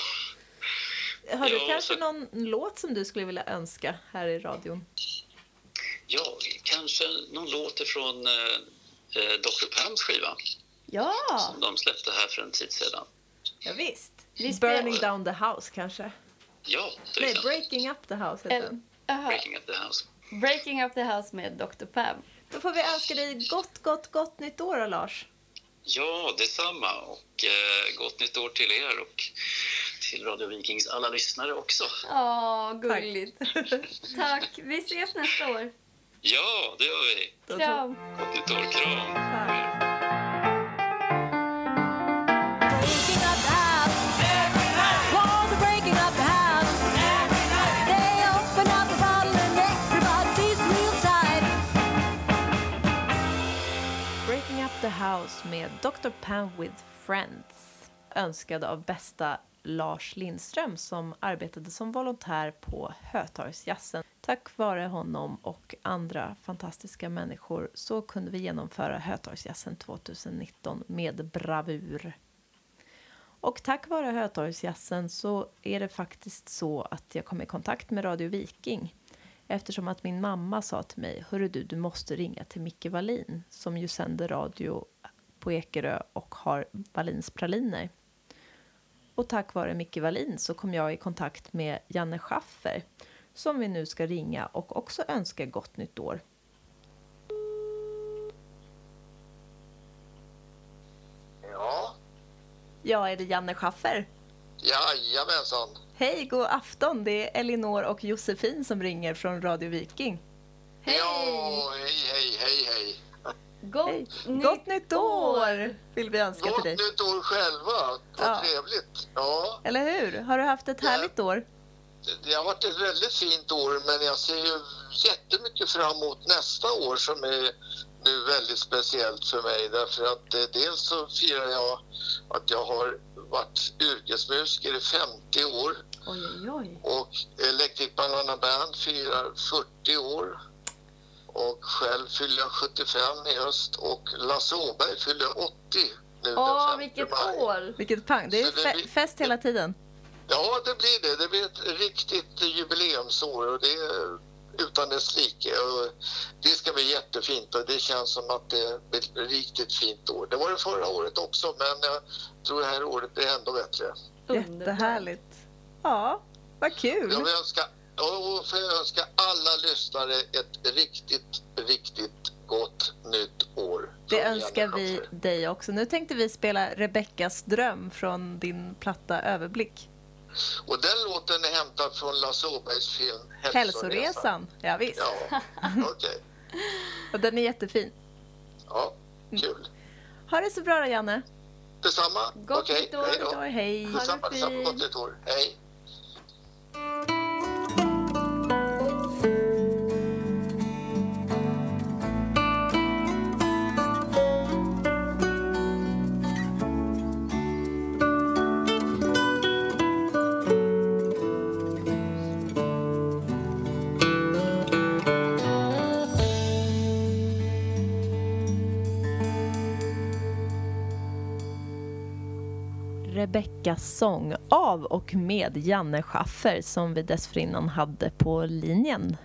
Har du Ja, kanske så- någon låt som du skulle vilja önska här i radion? ja, kanske någon låt ifrån eh, eh, Dr. Pams skiva Ja! som de släppte här för en tid sedan. Ja, visst. Vi spelar- Burning down the house kanske? Ja, till Nej, exempel. Breaking up the house heter den. Aha. Breaking at the House. Breaking up the house med Dr. Pam. Då får vi önska dig gott, gott, gott nytt år då, Lars. Ja, detsamma. Och eh, gott nytt år till er och till Radio Vikings alla lyssnare också. Ja, gulligt. Tack. Vi ses nästa år. Ja, det gör vi. Kram. Gott nytt år. Kram. Tack. Breaking up the. House med Dr. Pan with Friends. Önskad av bästa Lars Lindström som arbetade som volontär på Hötorgsjazzen. Tack vare honom och andra fantastiska människor så kunde vi genomföra Hötorgsjazzen 2019 med bravur. Och tack vare Hötorgsjazzen så är det faktiskt så att jag kom i kontakt med Radio Viking eftersom att min mamma sa till mig Hörru du, du måste ringa till Micke Wallin som ju sänder radio på Ekerö och har Wallins praliner. Och tack vare Micke Wallin så kom jag i kontakt med Janne Schaffer som vi nu ska ringa och också önska gott nytt år. Ja, Ja, är det Janne Schaffer? jajamensan. Hej, god afton! Det är Elinor och Josefin som ringer från Radio Viking. Hej! Ja, hej, hej, hej, hej. Gott, Hej. nytt, Gott nytt år vill vi önska till Gott dig. nytt år själva. Vad Ja. trevligt. Ja, Eller hur? Har du haft ett Ja. härligt år? det har varit ett väldigt fint år men jag ser ju jättemycket fram emot nästa år som är nu väldigt speciellt för mig därför att eh, dels så firar jag att jag har varit yrkesmusiker i 50 år Oj, oj, oj. och Electric Banana Band firar 40 år och själv fyller jag 75 i höst och Lasse Åberg fyller 80 nu Åh, den 5 vilket maj. år! Vilket pang. Det är Så det fe- blir- fest hela tiden. Ja, det blir det. Det blir ett riktigt jubileumsår och det är utan dess like. Och Det ska bli jättefint och det känns som att det blir ett riktigt fint år. Det var det förra året också men jag tror det här året blir ändå bättre. Underbart. Jättehärligt. Ja, vad kul. Jag vill önska, och får jag önska alla lyssnare ett riktigt, riktigt gott nytt år. Det önskar vi dig också. Nu tänkte vi spela Rebeckas dröm från din platta Överblick. Och den låten är hämtad från Lasse Åbergs film Hälsoresan. Ja, visst. Ja, okej. Och den är jättefin. Ja, kul. Ha det så bra då, Janne. Detsamma. Gott Okej, nytt år. hej då. Då, hej. Det Detsamma, detsamma. Gott nytt år. Hej. Rebeckas sång av och med Janne Schaffer som vi dessförinnan hade på linjen.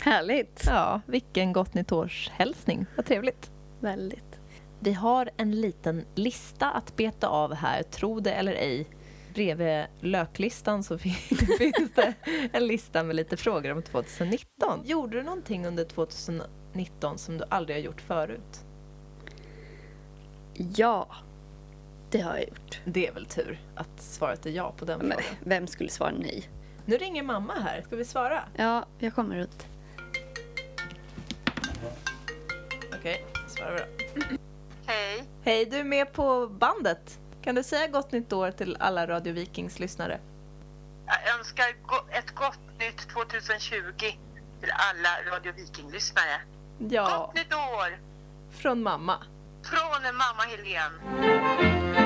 Härligt! Ja, vilken gott nytt års hälsning. Vad trevligt. Väldigt. Vi har en liten lista att beta av här, tro det eller ej. Bredvid löklistan så finns det en lista med lite frågor om 2019. Gjorde du någonting under 2019 som du aldrig har gjort förut? Ja, det har jag gjort. Det är väl tur att svaret är ja på den Men frågan. vem skulle svara nej? Nu ringer mamma här. Ska vi svara? Ja, jag kommer ut. Okej, svarar vi då. Hej. Hej, du är med på bandet. Kan du säga gott nytt år till alla Radio Vikings lyssnare? Jag önskar go- ett gott nytt 2020 till alla Radio Viking-lyssnare. Ja, Gott nytt år från mamma. från mamma Helene.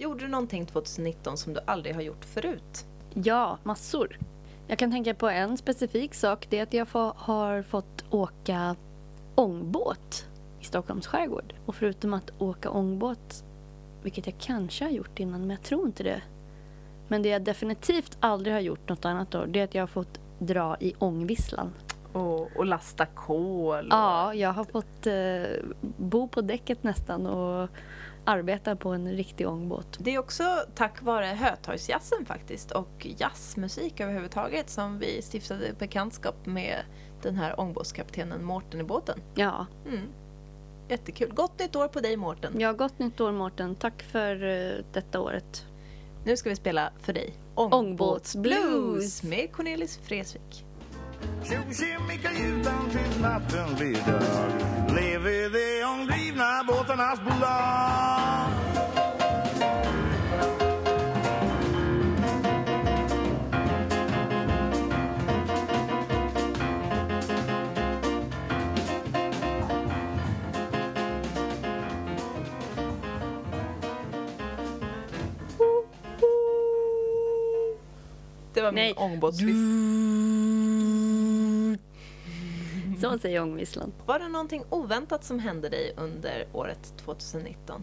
Gjorde du någonting 2019 som du aldrig har gjort förut? Ja, massor. Jag kan tänka på en specifik sak. Det är att jag har fått åka ångbåt i Stockholms skärgård. Och förutom att åka ångbåt, vilket jag kanske har gjort innan, men jag tror inte det. Men det jag definitivt aldrig har gjort något annat år, det är att jag har fått dra i ångvisslan. Och, och lasta kol? Och... Ja, jag har fått eh, bo på däcket nästan och arbeta på en riktig ångbåt. Det är också tack vare Hötorgsjazzen faktiskt och jazzmusik överhuvudtaget som vi stiftade bekantskap med den här ångbåtskaptenen Mårten i båten. Ja, Mm. Jättekul. Gott nytt år på dig Mårten. ja gott nytt år Mårten. Tack för eh, detta året. Nu ska vi spela för dig Ångbåtsblues. med Cornelis Tjo Tjosig utan tills natten blir dag Lev i de omdrivna båtarnas bolag. Det var min ångbåtsvift. Så säger ångvisslan. Var det någonting oväntat som hände dig under året 2019?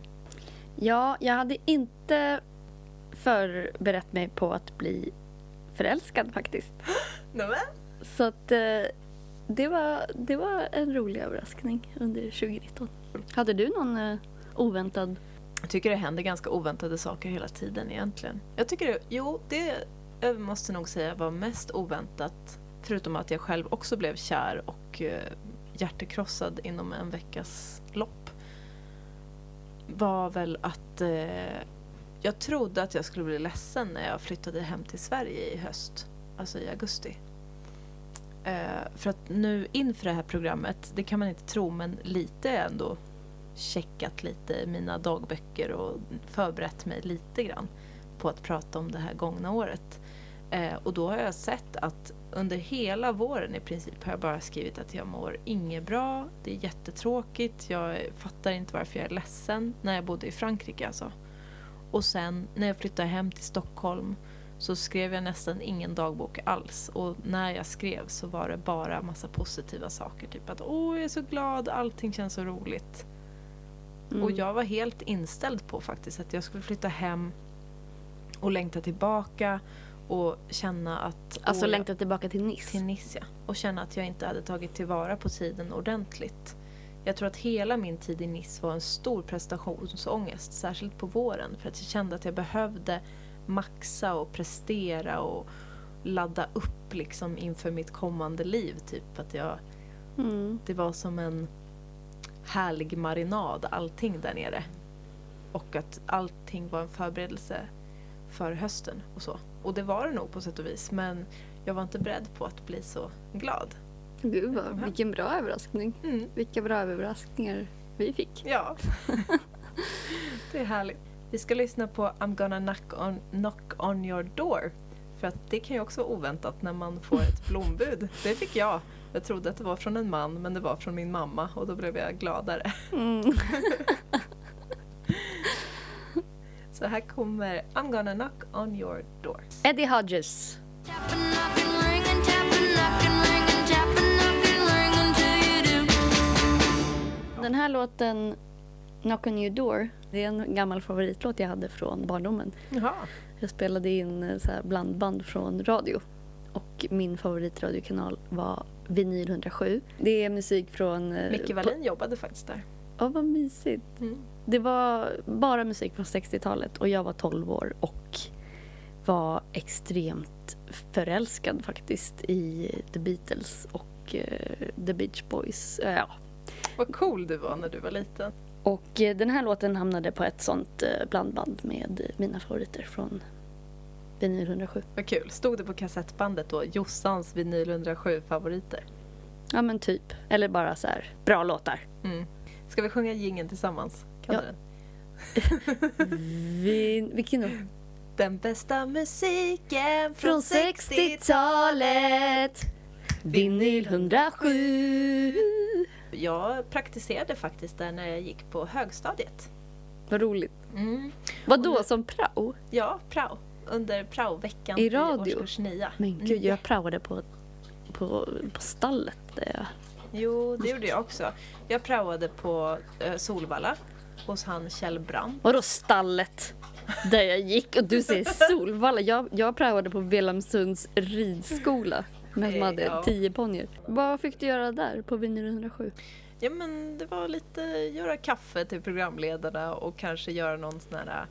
Ja, jag hade inte förberett mig på att bli förälskad faktiskt. Nämen. Så att eh, det, var, det var en rolig överraskning under 2019. Hade du någon eh, oväntad? Jag tycker det händer ganska oväntade saker hela tiden egentligen. Jag tycker det, jo, det jag måste nog säga var mest oväntat. Förutom att jag själv också blev kär och och eh, hjärtekrossad inom en veckas lopp. Var väl att eh, jag trodde att jag skulle bli ledsen när jag flyttade hem till Sverige i höst. Alltså i augusti. Eh, för att nu inför det här programmet, det kan man inte tro men lite ändå checkat lite i mina dagböcker och förberett mig lite grann på att prata om det här gångna året. Eh, och då har jag sett att under hela våren i princip har jag bara skrivit att jag mår inget bra, det är jättetråkigt, jag fattar inte varför jag är ledsen när jag bodde i Frankrike alltså. Och sen när jag flyttade hem till Stockholm så skrev jag nästan ingen dagbok alls. Och när jag skrev så var det bara massa positiva saker. Typ att åh, jag är så glad, allting känns så roligt. Mm. Och jag var helt inställd på faktiskt att jag skulle flytta hem och längta tillbaka och känna att... Alltså jag- längta tillbaka till Nice? till Nice, ja. Och känna att jag inte hade tagit tillvara på tiden ordentligt. Jag tror att hela min tid i Nice var en stor prestationsångest, särskilt på våren. För att jag kände att jag behövde maxa och prestera och ladda upp liksom inför mitt kommande liv. Typ att jag, Mm. det var som en härlig marinad, allting där nere. Och att allting var en förberedelse för hösten och så. Och det var det nog på sätt och vis. Men jag var inte beredd på att bli så glad. Gud, vad, vilken bra överraskning. Mm. Vilka bra överraskningar vi fick. Ja. det är härligt. Vi ska lyssna på I'm gonna knock on, knock on your door. För att det kan ju också vara oväntat när man får ett blombud. Det fick jag. Jag trodde att det var från en man men det var från min mamma och då blev jag gladare. Mm. Så här kommer I'm gonna knock on your door. Eddie Hodges. Den här låten, Knock on your door, det är en gammal favoritlåt jag hade från barndomen. Jaha. Jag spelade in eh, så här blandband från radio. Och min favoritradiokanal var Vinyl 107. Det är musik från... eh, Micke Wallin jobbade faktiskt där. Ja, vad mysigt. Mm. Det var bara musik från 60-talet och jag var 12 år och var extremt förälskad faktiskt i The Beatles och eh, The Beach Boys. Eh, ja. Vad cool du var när du var liten. Och eh, den här låten hamnade på ett sånt blandband med mina favoriter från Vinyl 107. Vad kul. Stod det på kassettbandet då Jossans vinyl 107 favoriter? Ja men typ. Eller bara så här, bra låtar. Mm. Ska vi sjunga gingen tillsammans? Kan Ja. du den? Vi, vilken då? Den bästa musiken Från 60-talet. Vinyl 107. Jag praktiserade faktiskt där när jag gick på högstadiet. Vad roligt. Mm. Vad Och då nu- som prao? Ja, prao. Under praoveckan I i radio? årskurs 9. Men gud, jag praoade på, på, på stallet. Där jag... Jo, det gjorde jag också. Jag praoade på eh, Solvalla hos han Kjell Brandt. Vadå stallet? Där jag gick och du säger Solvalla. Jag, jag praoade på Velamsunds ridskola. Men som Eh, hade ja. tio ponnyer. Vad fick du göra där på Vinyl 107? Ja men det var lite göra kaffe till programledarna och kanske göra någon sån här äh,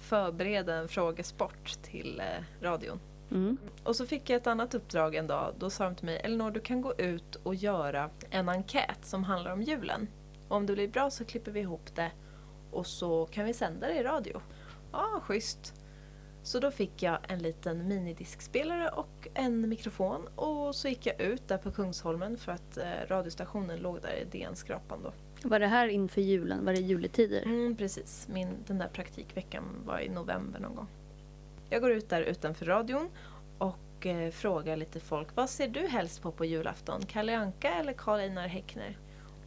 förbereda en frågesport till eh, radion. Mm. Och så fick jag ett annat uppdrag en dag. Då sa de till mig, Elinor du kan gå ut och göra en enkät som handlar om julen. Om det blir bra så klipper vi ihop det och så kan vi sända det i radio. Ja, schysst. Så då fick jag en liten minidiskspelare och en mikrofon och så gick jag ut där på Kungsholmen för att eh, radiostationen låg där i DN-skrapan då. Var det här inför julen? Var det juletider? Mm, precis. Min, den där praktikveckan var i november någon gång. Jag går ut där utanför radion och eh, frågar lite folk. Vad ser du helst på på julafton? Kalle Anka eller Karl Einar Häckner?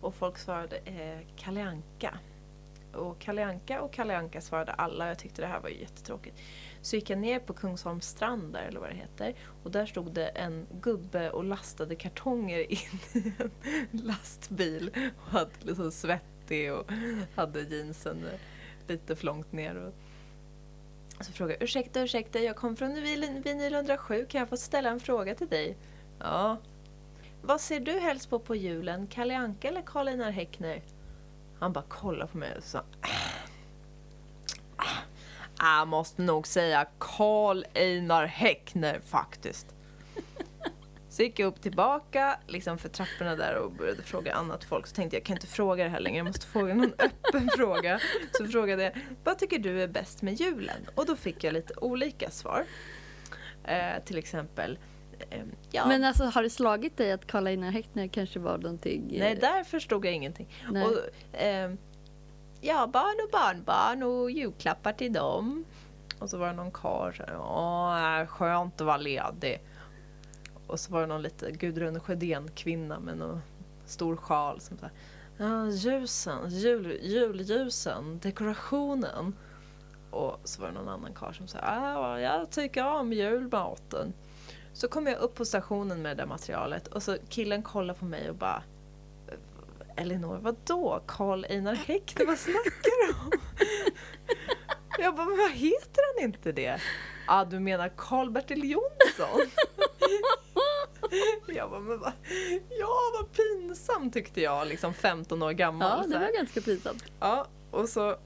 Och folk svarade eh, Kalle Anka. och Kalle Anka och Kalle Anka svarade alla. Jag tyckte det här var ju jättetråkigt. Så gick jag ner på Kungsholms strand där, eller vad det heter. Och där stod det en gubbe och lastade kartonger in i en lastbil. Och hade liksom svettig och hade jeansen lite för långt ner. Och så frågade jag, ursäkta, ursäkta, jag kom från Vinyl Vinyl 107, kan jag få ställa en fråga till dig? Ja. Vad ser du helst på på julen, Kalle Anka eller Karl Einar Häckner? Han bara kollade på mig och sa, "Ah, jag måste nog säga Karl Einar Häckner faktiskt. Så gick jag upp tillbaka liksom för trapporna där och började fråga annat folk. Så tänkte jag, jag kan inte fråga det här längre, jag måste fråga någon öppen fråga. Så frågade jag, vad tycker du är bäst med julen? Och då fick jag lite olika svar. Eh, till exempel, ja. Men alltså har det slagit dig att Karl Einar Häckner kanske var någonting... eh, Nej, där förstod jag ingenting. Och, ehm, ja, barn och barnbarn och julklappar till dem. Och så var det någon karl så här, Åh, skönt att vara ledig. Och så var det någon lite Gudrun Sjödén-kvinna med någon stor sjal som sa Ja, ljusen, jul, julljusen, dekorationen. Och så var det någon annan karl som sa Ja, jag tycker om julmaten. Så kom jag upp på stationen med det där materialet och så killen kollade på mig och bara Elinor, vadå? Karl Einar Häckner, vad snackar du om? Jag bara, men vad heter han inte det? Ja, ah, du menar Karl-Bertil Jonsson? Jag bara, men vad, ja vad pinsamt tyckte jag, liksom 15 år gammal. Ja, det var ganska pinsamt. Ja, och så...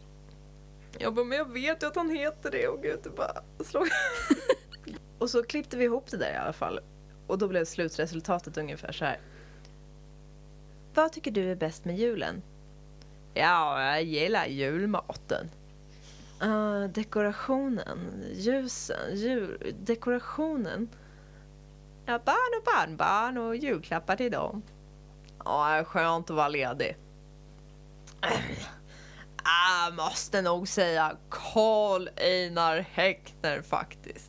Jag bara, men jag vet ju att han heter det och gud, det bara slog... och så klippte vi ihop det där i alla fall. Och då blev slutresultatet ungefär så här. Vad tycker du är bäst med julen? Ja, jag gillar julmaten. Uh, dekorationen, ljusen, jul, dekorationen. Ja, barn och barnbarn och julklappar till dem. Ja, skönt att vara ledig. Jag måste nog säga Karl Einar Häckner faktiskt.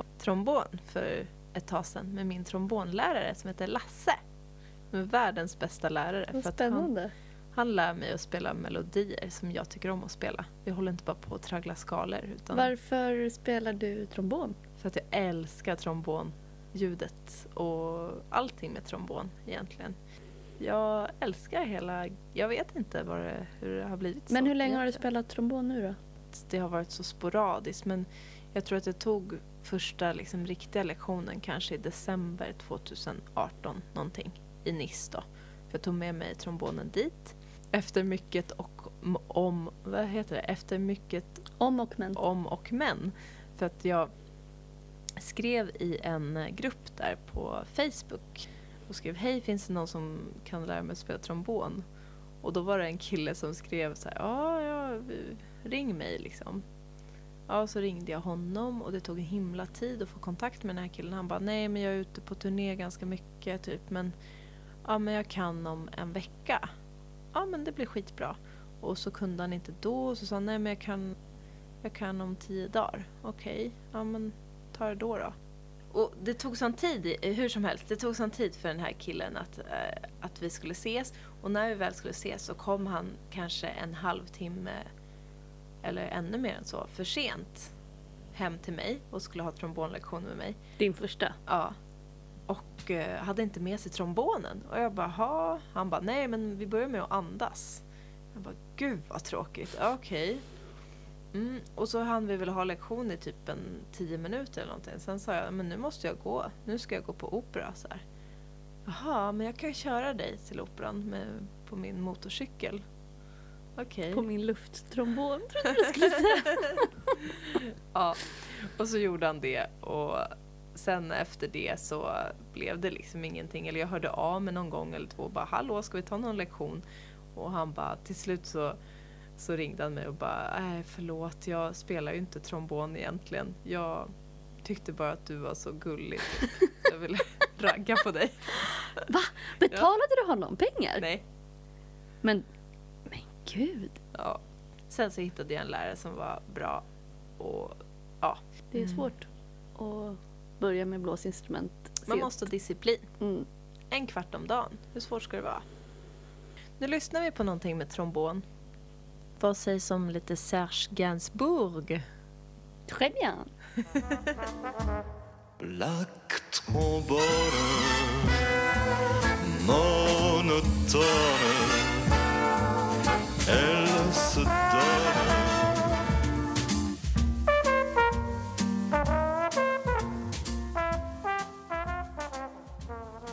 trombon för ett tag sedan med min trombonlärare som heter Lasse. Är världens bästa lärare. Vad för att han, spännande. han lär mig att spela melodier som jag tycker om att spela. Vi håller inte bara på att traggla skalor. Utan Varför spelar du trombon? För att jag älskar trombonljudet och allting med trombon egentligen. Jag älskar hela, jag vet inte det, hur det har blivit så. Men hur länge har du spelat trombon nu då? Det har varit så sporadiskt men jag tror att jag tog första liksom, riktiga lektionen kanske i december 2018 någonting i Nice då. För jag tog med mig trombonen dit. Efter mycket och om, vad heter det? Efter mycket Om och men. om och men. För att jag skrev i en grupp där på Facebook och skrev hej finns det någon som kan lära mig att spela trombon? Och då var det en kille som skrev så här, ja, ja ring mig liksom. Ja, så ringde jag honom och det tog en himla tid att få kontakt med den här killen. Han bara, nej men jag är ute på turné ganska mycket typ men ja men jag kan om en vecka. Ja men det blir skitbra. Och så kunde han inte då och så sa han, nej men jag kan jag kan om tio dagar. Okej, ja men ta det då då. Och det tog sån tid, hur som helst, det tog sån tid för den här killen att, eh, att vi skulle ses. Och när vi väl skulle ses så kom han kanske en halvtimme eller ännu mer än så, för sent hem till mig och skulle ha trombonlektion med mig. Din första? Ja. Och eh, hade inte med sig trombonen. Och jag bara, ha. Han bara, nej men vi börjar med att andas. Jag bara, gud vad tråkigt. Ja, Okej. Mm. Och så hann vi väl ha lektion i typ en tio minuter eller någonting. Sen sa jag, men nu måste jag gå. Nu ska jag gå på opera. Så här. Jaha, men jag kan köra dig till operan med, på min motorcykel. Okej. På min lufttrombon trodde jag du skulle säga. Ja, och så gjorde han det och sen efter det så blev det liksom ingenting. Eller jag hörde av mig någon gång eller två och bara hallå ska vi ta någon lektion? Och han bara till slut så så ringde han mig och bara, nej förlåt, jag spelar ju inte trombon egentligen. Jag tyckte bara att du var så gullig. Jag ville ragga på dig. Va? Betalade du honom pengar? Nej. Men gud. Ja. Sen så hittade jag en lärare som var bra och ja. Det är svårt att börja med blåsinstrument Man sent. måste ha disciplin. Mm. En kvart om dagen. Hur svårt ska det vara? Nu lyssnar vi på någonting med trombon. Vad sägs om lite Serge Gainsbourg? Très bien. Black trombone monotone Elle se donne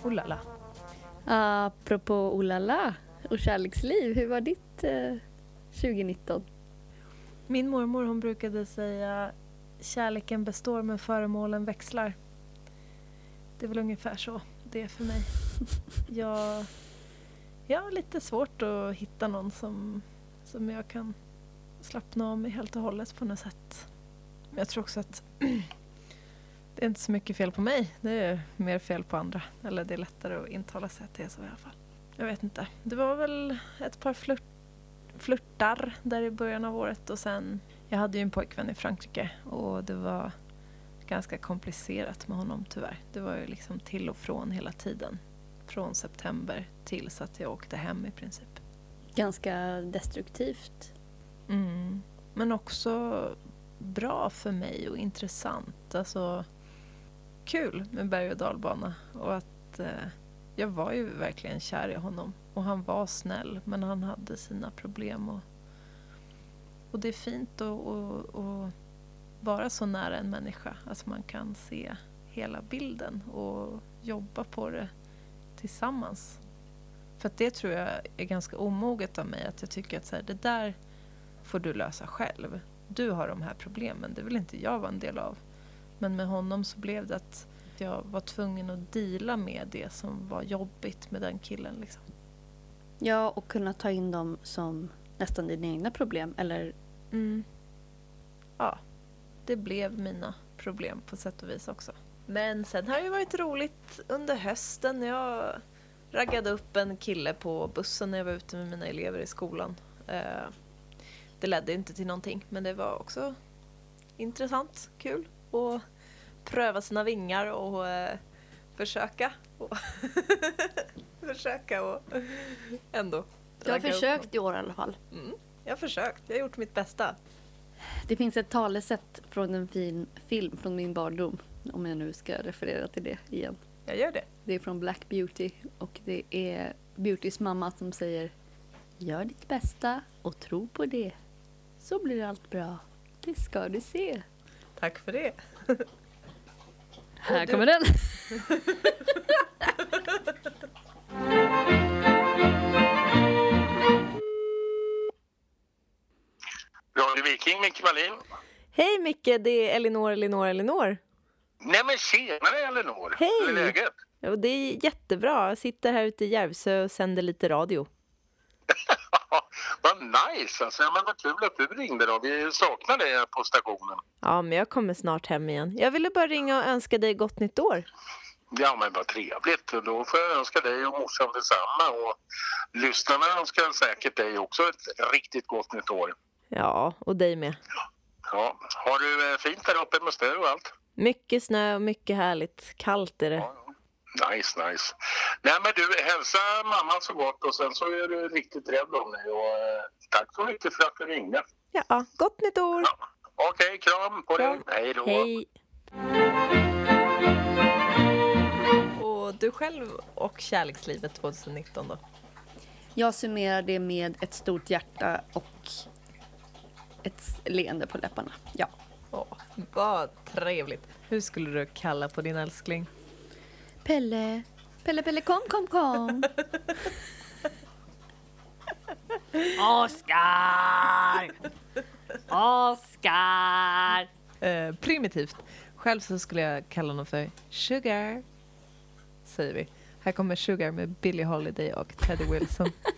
Oh. Apropå Olala och kärleksliv, hur var ditt eh, 2019? Min mormor hon brukade säga kärleken består men föremålen växlar. Det är väl ungefär så det är för mig. Jag, jag har lite svårt att hitta någon som, som jag kan slappna av med helt och hållet på något sätt. Men jag tror också att det är inte så mycket fel på mig. Det är mer fel på andra. Eller det är lättare att intala sig att det är så i alla fall. Jag vet inte. Det var väl ett par flört flörtar där i början av året och sen jag hade ju en pojkvän i Frankrike och det var ganska komplicerat med honom tyvärr. Det var ju liksom till och från hela tiden. Från september tills att jag åkte hem i princip. Ganska destruktivt. Mm. Men också bra för mig och intressant. Alltså kul med berg och dalbana och att eh, jag var ju verkligen kär i honom och han var snäll men han hade sina problem och, och det är fint att, vara så nära en människa att man kan se hela bilden och jobba på det tillsammans. För det tror jag är ganska omoget av mig att jag tycker att så här, det där får du lösa själv. Du har de här problemen, det vill inte jag vara en del av. Men med honom så blev det att jag var tvungen att deala med det som var jobbigt med den killen. Liksom. Ja, och kunna ta in dem som nästan dina egna problem. Eller Mm. Ja, det blev mina problem på sätt och vis också. Men sen har det varit roligt under hösten. Jag raggade upp en kille på bussen när jag var ute med mina elever i skolan. Eh, Det ledde inte till någonting, men det var också intressant, kul att pröva sina vingar och eh, försöka. Och försöka och ändå du har försökt i år i alla fall. Mm, jag har försökt, jag har gjort mitt bästa. Det finns ett talesätt från en fin film från min barndom. Om jag nu ska referera till det igen. Jag gör det. Det är från Black Beauty och det är Beautys mamma som säger Gör ditt bästa och tro på det. Så blir allt bra. Det ska du se. Tack för det. Här kommer den. Radio Viking, Micke Wallin. Hej Micke, det är Elinor, Elinor, Elinor. Nej men tjenare Elinor! Hej! Hur är läget? Ja, det är jättebra. Jag sitter här ute i Järvsö och sänder lite radio. Vad nice alltså. Ja, men vad kul att du ringde då. Vi saknar dig på stationen. Ja, men jag kommer snart hem igen. Jag ville bara ringa och önska dig gott nytt år. Ja men vad trevligt. Då får jag önska dig och morsan detsamma. Och lyssnarna önskar säkert dig också ett riktigt gott nytt år. Ja, och dig med. Ja. Har du fint där uppe med snö och allt? Mycket snö och mycket härligt. Kallt är det. Nice, nice. Nej men du, hälsa mamma så gott och sen så är du riktigt rädd om dig. Och, eh, tack så mycket för att du ringde. Ja, gott nytt år! Okej, kram på dig. Hej då. Hej! Och du själv och kärlekslivet 2019 då? Jag summerar det med ett stort hjärta och ett leende på läpparna. Ja. Åh, vad trevligt. Hur skulle du kalla på din älskling? Pelle, Pelle, Pelle, kom, kom, kom. Oskar! Oskar! Eh, primitivt. Själv så skulle jag kalla honom för Sugar. Säger vi. Här kommer Sugar med Billie Holiday och Teddy Wilson.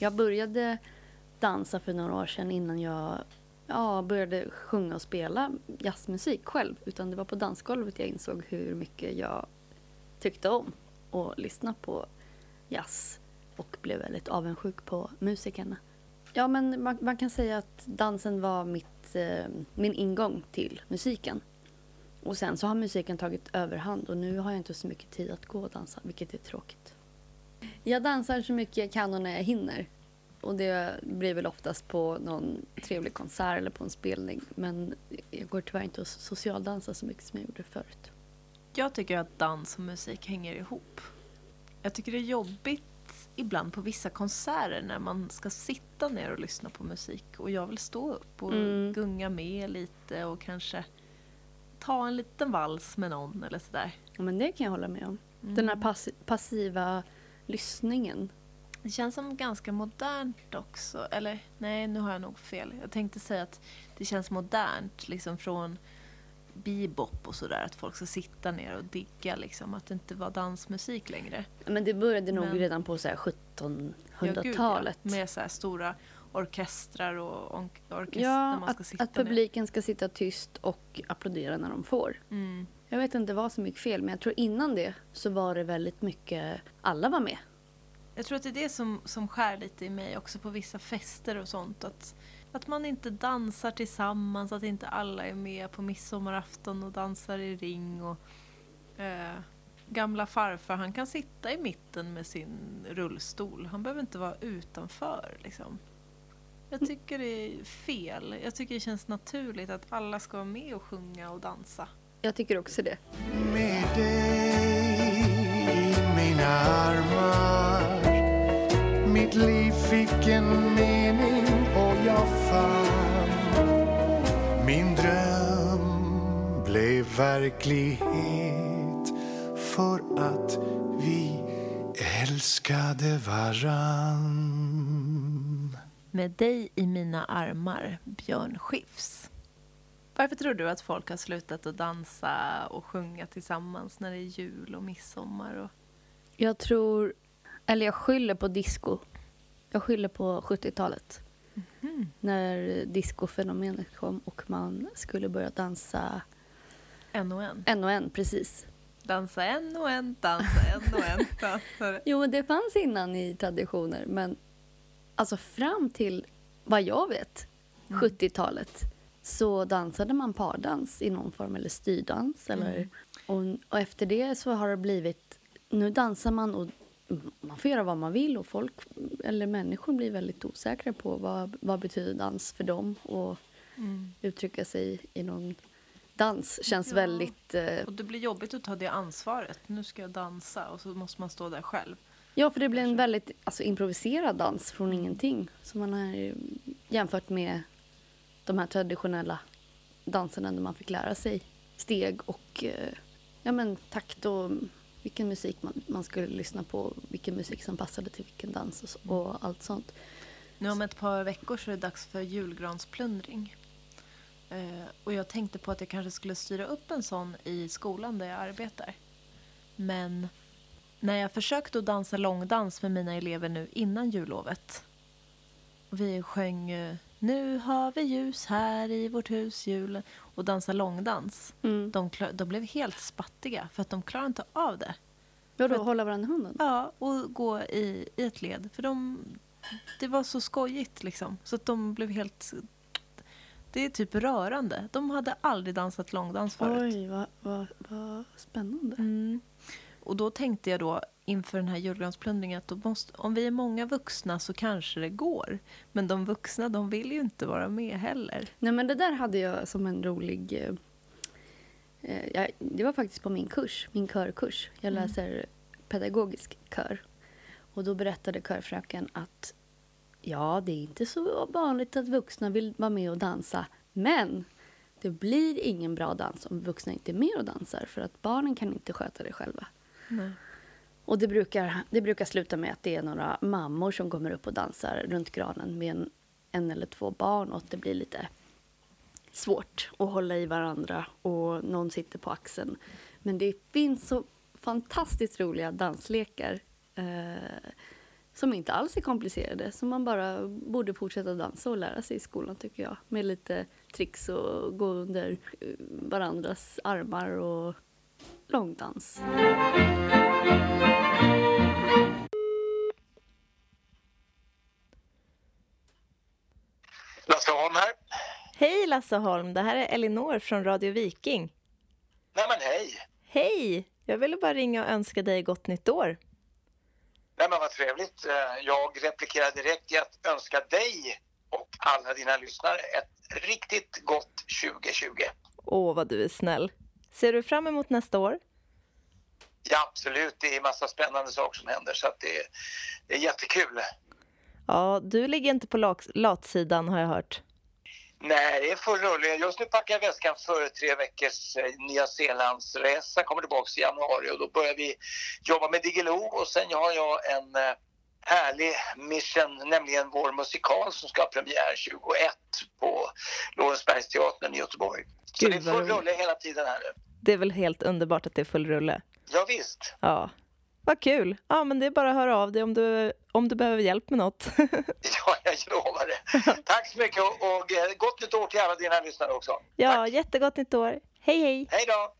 Jag började dansa för några år sedan innan jag ja, började sjunga och spela jazzmusik själv. Utan det var på dansgolvet jag insåg hur mycket jag tyckte om att lyssna på jazz och blev väldigt avundsjuk på musikerna. Ja, men man, man kan säga att dansen var mitt, eh, min ingång till musiken. Och sen så har musiken tagit överhand och nu har jag inte så mycket tid att gå och dansa, vilket är tråkigt. Jag dansar så mycket jag kan och när jag hinner. Och det blir väl oftast på någon trevlig konsert eller på en spelning. Men jag går tyvärr inte och socialdansa så mycket som jag gjorde förut. Jag tycker att dans och musik hänger ihop. Jag tycker det är jobbigt ibland på vissa konserter när man ska sitta ner och lyssna på musik och jag vill stå upp och Mm. gunga med lite och kanske ta en liten vals med någon eller sådär. Ja, men det kan jag hålla med om. Den här pass- passiva lyssningen. Det känns som ganska modernt också. Eller nej, nu har jag nog fel. Jag tänkte säga att det känns modernt liksom från bebop och sådär. Att folk ska sitta ner och digga liksom. Att det inte var dansmusik längre. Men det började nog Men- redan på så här Ja, gud, 1700-talet. Ja. Med så stora orkestrar och orkester Ja, man ska att, sitta att publiken ska sitta tyst och applådera när de får. ner. Mm. Jag vet inte vad som gick fel, men jag tror innan det så var det väldigt mycket, alla var med. Jag tror att det är det som, som skär lite i mig också på vissa fester och sånt. Att, att man inte dansar tillsammans, att inte alla är med på midsommarafton och dansar i ring. Och, eh, gamla farfar, han kan sitta i mitten med sin rullstol. Han behöver inte vara utanför. Liksom. Jag tycker det är fel. Jag tycker det känns naturligt att alla ska vara med och sjunga och dansa. Jag tycker också det. Med dig i mina armar Mitt liv fick en mening och jag fann Min dröm blev verklighet för att vi älskade varann Med dig i mina armar, Björn Skifs. Varför tror du att folk har slutat att dansa och sjunga tillsammans när det är jul och midsommar? Och... Jag tror, eller jag skyller på disco. Jag skyller på 70-talet. När discofenomenet kom och man skulle börja dansa En och en. en och en, precis. Dansa en och en, dansa en och en. Dansa. Jo, men det fanns innan i traditioner, men alltså fram till vad jag vet, 70-talet, så dansade man pardans i någon form, eller styrdans. Eller, och, och efter det så har det blivit, nu dansar man och man får göra vad man vill och folk, eller människor blir väldigt osäkra på vad, vad betyder dans för dem och Mm. uttrycka sig i någon dans känns Ja. väldigt... Eh, Och det blir jobbigt att ta det ansvaret. Nu ska jag dansa och så måste man stå där själv. Ja, för det blir en väldigt alltså, improviserad dans från ingenting. Som man har jämfört med de här traditionella danserna där man fick lära sig steg och eh, ja, men, takt och vilken musik man, man skulle lyssna på. Vilken musik som passade till vilken dans och, så, och allt sånt. Nu om ett par veckor så är det dags för julgransplundring. Eh, och jag tänkte på att jag kanske skulle styra upp en sån i skolan där jag arbetar. Men när jag försökte att dansa långdans med mina elever nu innan jullovet. Och vi sjöng eh, Nu har vi ljus här i vårt hus julen och dansa långdans. Mm. De, klar, de blev helt spattiga för att de klarar inte av det. Vadå, För att- hålla varandra i handen? Ja, och gå i, i ett led. För de, det var så skojigt liksom. Så att de blev helt... Det är typ rörande. De hade aldrig dansat långdans förut. Oj, vad, vad, vad spännande. Mm. Och då tänkte jag då inför den här julgransplundringen att måste, om vi är många vuxna så kanske det går. Men de vuxna de vill ju inte vara med heller. Nej, men det där hade jag som en rolig... Eh, eh, jag, det var faktiskt på min kurs, min körkurs. Jag Mm. läser pedagogisk kör. Och då berättade körfröken att ja, det är inte så vanligt att vuxna vill vara med och dansa. Men det blir ingen bra dans om vuxna inte är med och dansar. För att barnen kan inte sköta det själva. Nej. Och det brukar, det brukar sluta med att det är några mammor som kommer upp och dansar runt granen med en, en eller två barn och att det blir lite svårt att hålla i varandra och någon sitter på axeln. Men det finns så fantastiskt roliga danslekar eh, som inte alls är komplicerade. Som man bara borde fortsätta dansa och lära sig i skolan tycker jag. Med lite tricks och gå under eh, varandras armar och långdans. Lasse Holm här. Hej Lasse Holm, det här är Elinor från Radio Viking. Nej men hej! Hej! Jag ville bara ringa och önska dig gott nytt år. Nej men vad trevligt. Eh, Jag replikerar direkt i att önska dig och alla dina lyssnare ett riktigt gott 2020. Åh, vad du är snäll. Ser du fram emot nästa år? Ja absolut, det är massa spännande saker som händer så att det, det är jättekul. Ja, du ligger inte på lat- latsidan har jag hört. Nej, det är full rulle. Just nu packar jag väskan för tre veckors eh, Nya Zeelandsresa. Kommer tillbaka i januari och då börjar vi jobba med Diggiloo och sen har jag en eh, härlig mission, nämligen vår musikal som ska ha premiär 21 på Lorensbergsteatern i Göteborg. Så Gud, det är full rulle hela tiden här nu. Det är väl helt underbart att det är full rulle? Ja, visst. Ja. Vad kul. Ja, men det är bara att höra av dig om du, om du behöver hjälp med något. Ja, jag lovar det. Tack så mycket och, och eh, gott nytt år till alla dina lyssnare också. ja, jättegott nytt år. Hej, hej! Hej då!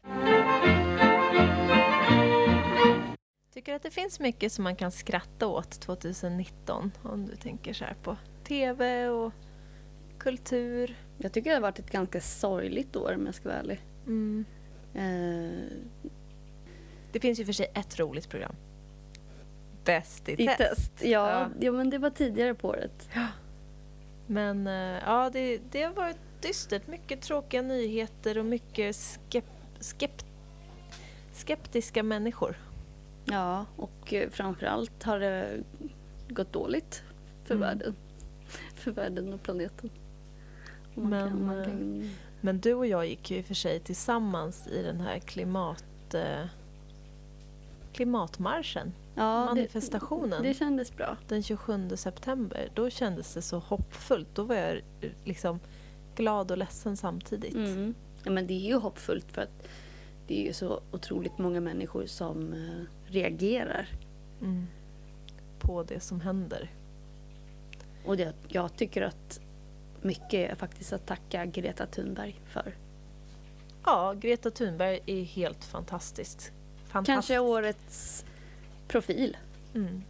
Tycker att det finns mycket som man kan skratta åt 2019 om du tänker så här på tv och kultur. Jag tycker det har varit ett ganska sorgligt år om jag ska vara ärlig. Mm. Eh, Det finns ju för sig ett roligt program. Bäst i, I test. test. Ja, Ja. ja. men det var tidigare på året. Men eh, ja, det, det har varit dystert. Mycket tråkiga nyheter och mycket skep, skep, skeptiska människor. Ja, och eh, framförallt har det gått dåligt för Mm. världen. För världen och planeten. Och Men, kan, eh, kan, Men du och jag gick ju i och för sig tillsammans i den här klimat, eh, klimatmarschen. ja, manifestationen. Det, det kändes bra. Den 27 september. Då kändes det så hoppfullt. Då var jag eh, liksom glad och ledsen samtidigt. Mm. Ja, men det är ju hoppfullt för att det är ju så otroligt många människor som eh, reagerar. Mm. På det som händer. Och det, jag tycker att mycket är faktiskt att tacka Greta Thunberg för. Ja, Greta Thunberg är helt fantastiskt. Kanske årets profil. Mm.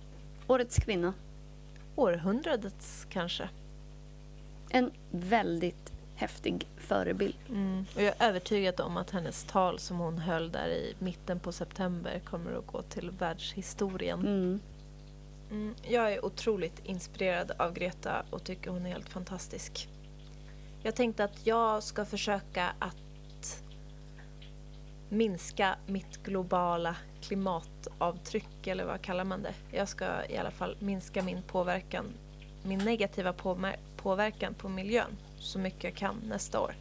Årets kvinna. Århundradets kanske. En väldigt häftig förebild. Mm. Och jag är övertygad om att hennes tal som hon höll där i mitten på september kommer att gå till världshistorien. Mm. Mm, jag är otroligt inspirerad av Greta och tycker hon är helt fantastisk. Jag tänkte att jag ska försöka att minska mitt globala klimatavtryck, eller vad kallar man det? Jag ska i alla fall minska min påverkan, min negativa påverkan på miljön så mycket jag kan nästa år.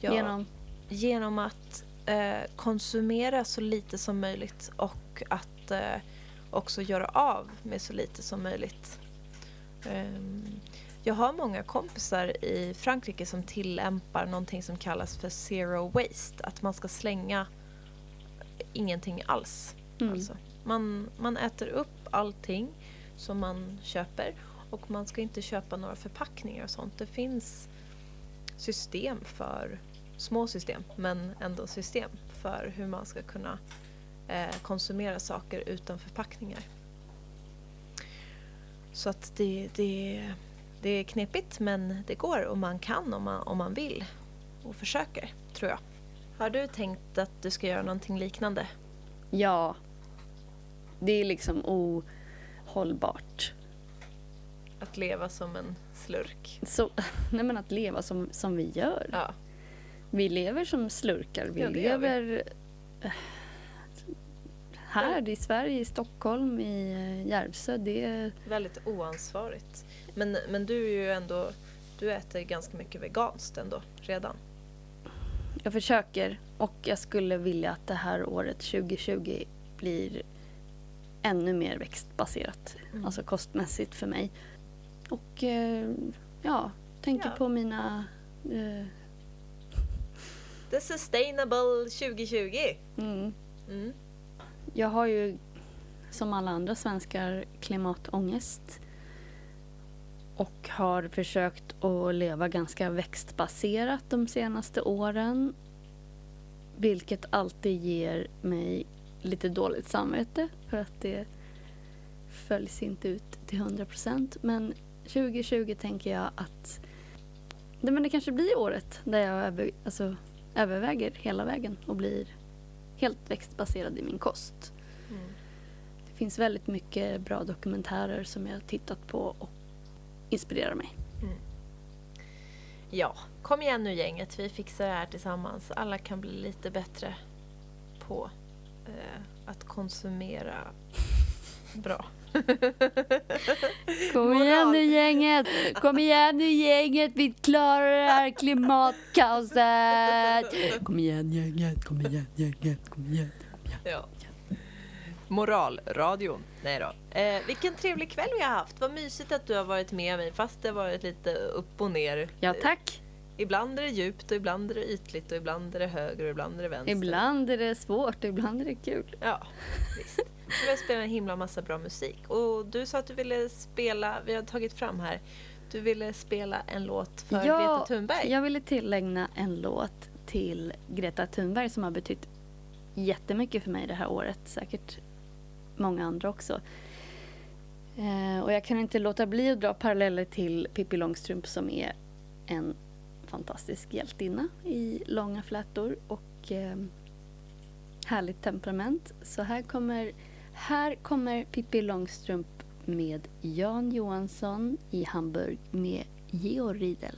Jag- Genom? Genom att eh, konsumera så lite som möjligt och att eh, också göra av med så lite som möjligt. Ehm, jag har många kompisar i Frankrike som tillämpar någonting som kallas för zero waste. Att man ska slänga ingenting alls. Mm. Alltså, man, man äter upp allting som man köper och man ska inte köpa några förpackningar och sånt. Det finns system för, små system, men ändå system för hur man ska kunna eh, konsumera saker utan förpackningar. Så att det, det, det är knepigt men det går och man kan om man, om man vill och försöker, tror jag. Har du tänkt att du ska göra någonting liknande? Ja. Det är liksom ohållbart. Att leva som en slurk? Så, nej men att leva som, som vi gör. Ja. Vi lever som slurkar. Vi Ja, gör vi. lever eh, här i Sverige, i Stockholm, i eh, Järvsö. Det är... Väldigt oansvarigt. Men, men du är ju ändå, du äter ganska mycket veganskt ändå, redan. Jag försöker och jag skulle vilja att det här året 2020 blir ännu mer växtbaserat. Mm. Alltså kostmässigt för mig. Och eh, ja, tänker Ja. på mina... Eh, The Sustainable 2020. mm, Mm. jag har ju som alla andra svenskar klimatångest och har försökt att leva ganska växtbaserat de senaste åren vilket alltid ger mig lite dåligt samvete för att det följs inte ut till 100 procent. Men 2020 tänker jag att nej, men det kanske blir året där jag över, alltså, överväger hela vägen och blir helt växtbaserad i min kost. Mm. Det finns väldigt mycket bra dokumentärer som jag har tittat på och inspirerar mig. Ja, kom igen nu gänget, vi fixar det här tillsammans. Alla kan bli lite bättre på eh, att konsumera bra. Kom igen nu gänget! Kom igen nu gänget! Vi klarar det här klimatkaoset! Kom igen gänget, kom igen gänget, kom igen. Ja. Moralradion. Nej då. Eh, vilken trevlig kväll vi har haft. Vad mysigt att du har varit med mig fast det har varit lite upp och ner. Ja tack! Ibland är det djupt och ibland är det ytligt och ibland är det höger och ibland är det vänster. Ibland är det svårt och ibland är det kul. Ja, visst. Vi har spelat en himla massa bra musik. Och du sa att du ville spela, vi har tagit fram här, du ville spela en låt för Greta Thunberg. jag ville tillägna en låt till Greta Thunberg som har betytt jättemycket för mig det här året. Säkert många andra också. Eh, och jag kan inte låta bli att dra paralleller till Pippi Långstrump som är en fantastisk hjältinna i långa flätor och eh, härligt temperament. Så här kommer, här kommer Pippi Långstrump med Jan Johansson i Hamburg med Georg Riedel.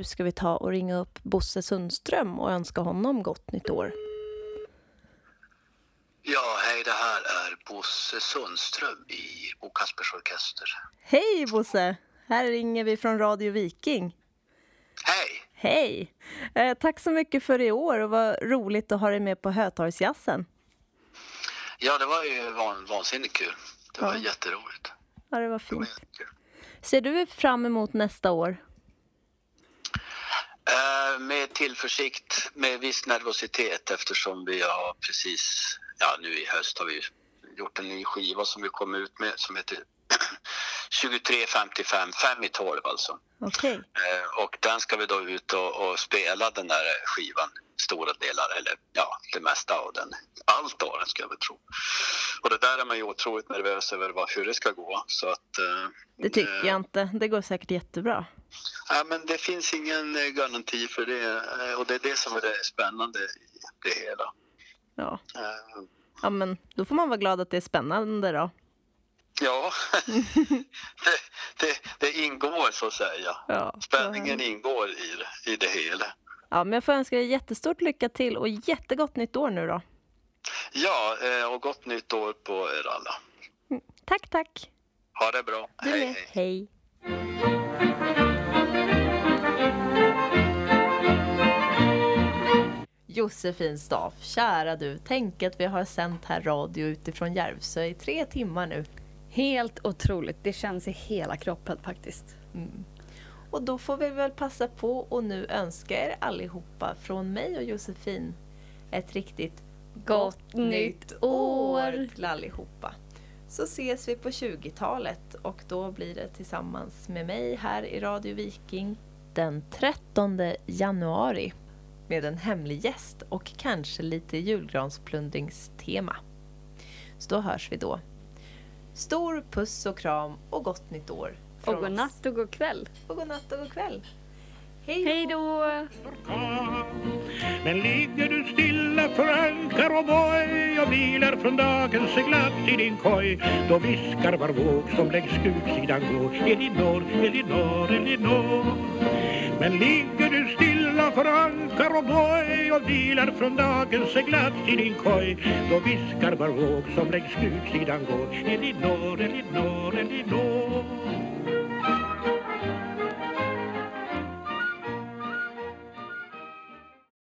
Nu ska vi ta och ringa upp Bosse Sundström och önska honom gott nytt år. Ja, hej, det här är Bosse Sundström i Bo Kaspers Orkester. Hej Bosse! Här ringer vi från Radio Viking. Hej! Hej! Eh, tack så mycket för i år och vad roligt att ha dig med på Hötorgsjazzen. Ja, det var ju van, vansinnigt kul. Det var Ja. jätteroligt. Ja, det var fint. Ser du fram emot nästa år? Eh, med tillförsikt, med viss nervositet eftersom vi har precis, ja nu i höst har vi gjort en ny skiva som vi kom ut med som heter 2355, 5 i 12 alltså. Okej. Eh, och den ska vi då ut och, och spela den där skivan, stora delar, eller ja, det mesta av den. Allt av den ska jag väl tro. Och det där är man ju otroligt nervös över vad, hur det ska gå. Så att, eh, Det tycker jag inte. Det går säkert jättebra. Ja, men det finns ingen eh, garanti för det eh, och det är det som är det spännande i det hela. Ja. Eh, ja, men då får man vara glad att det är spännande då. Ja, det, det, det ingår så att säga. Ja. Spänningen ingår i i det hela. Ja, men jag får önska dig jättestort lycka till och jättegott nytt år nu då. Ja, och gott nytt år på er alla. Tack, tack. Ha det bra. Du hej, med. hej. Hej. Josefin Staff, kära du, tänk att vi har sänt här radio utifrån Järvsö i tre timmar nu. Helt otroligt. Det känns i hela kroppen faktiskt. Mm. Och då får vi väl passa på och nu önska er allihopa från mig och Josefin ett riktigt Gott nytt år. till allihopa. Så ses vi på 20-talet och då blir det tillsammans med mig här i Radio Viking den 13 januari med en hemlig gäst och kanske lite julgransplundringstema. Så då hörs vi då. Stor puss och kram och gott nytt år. Och god natt och god kväll. Och god natt och god kväll. Hej då! Men ligger du stilla för ankar och boj och vilar från dagens seglatt i din koj då viskar var våg som längs skutsidan går Elinor, Elinor, Elinor men ligger du stilla för ankar och boj och vilar från dagens seglats i din koj då viskar var våg som längs utsidan går Elinor, Elinor, Elinor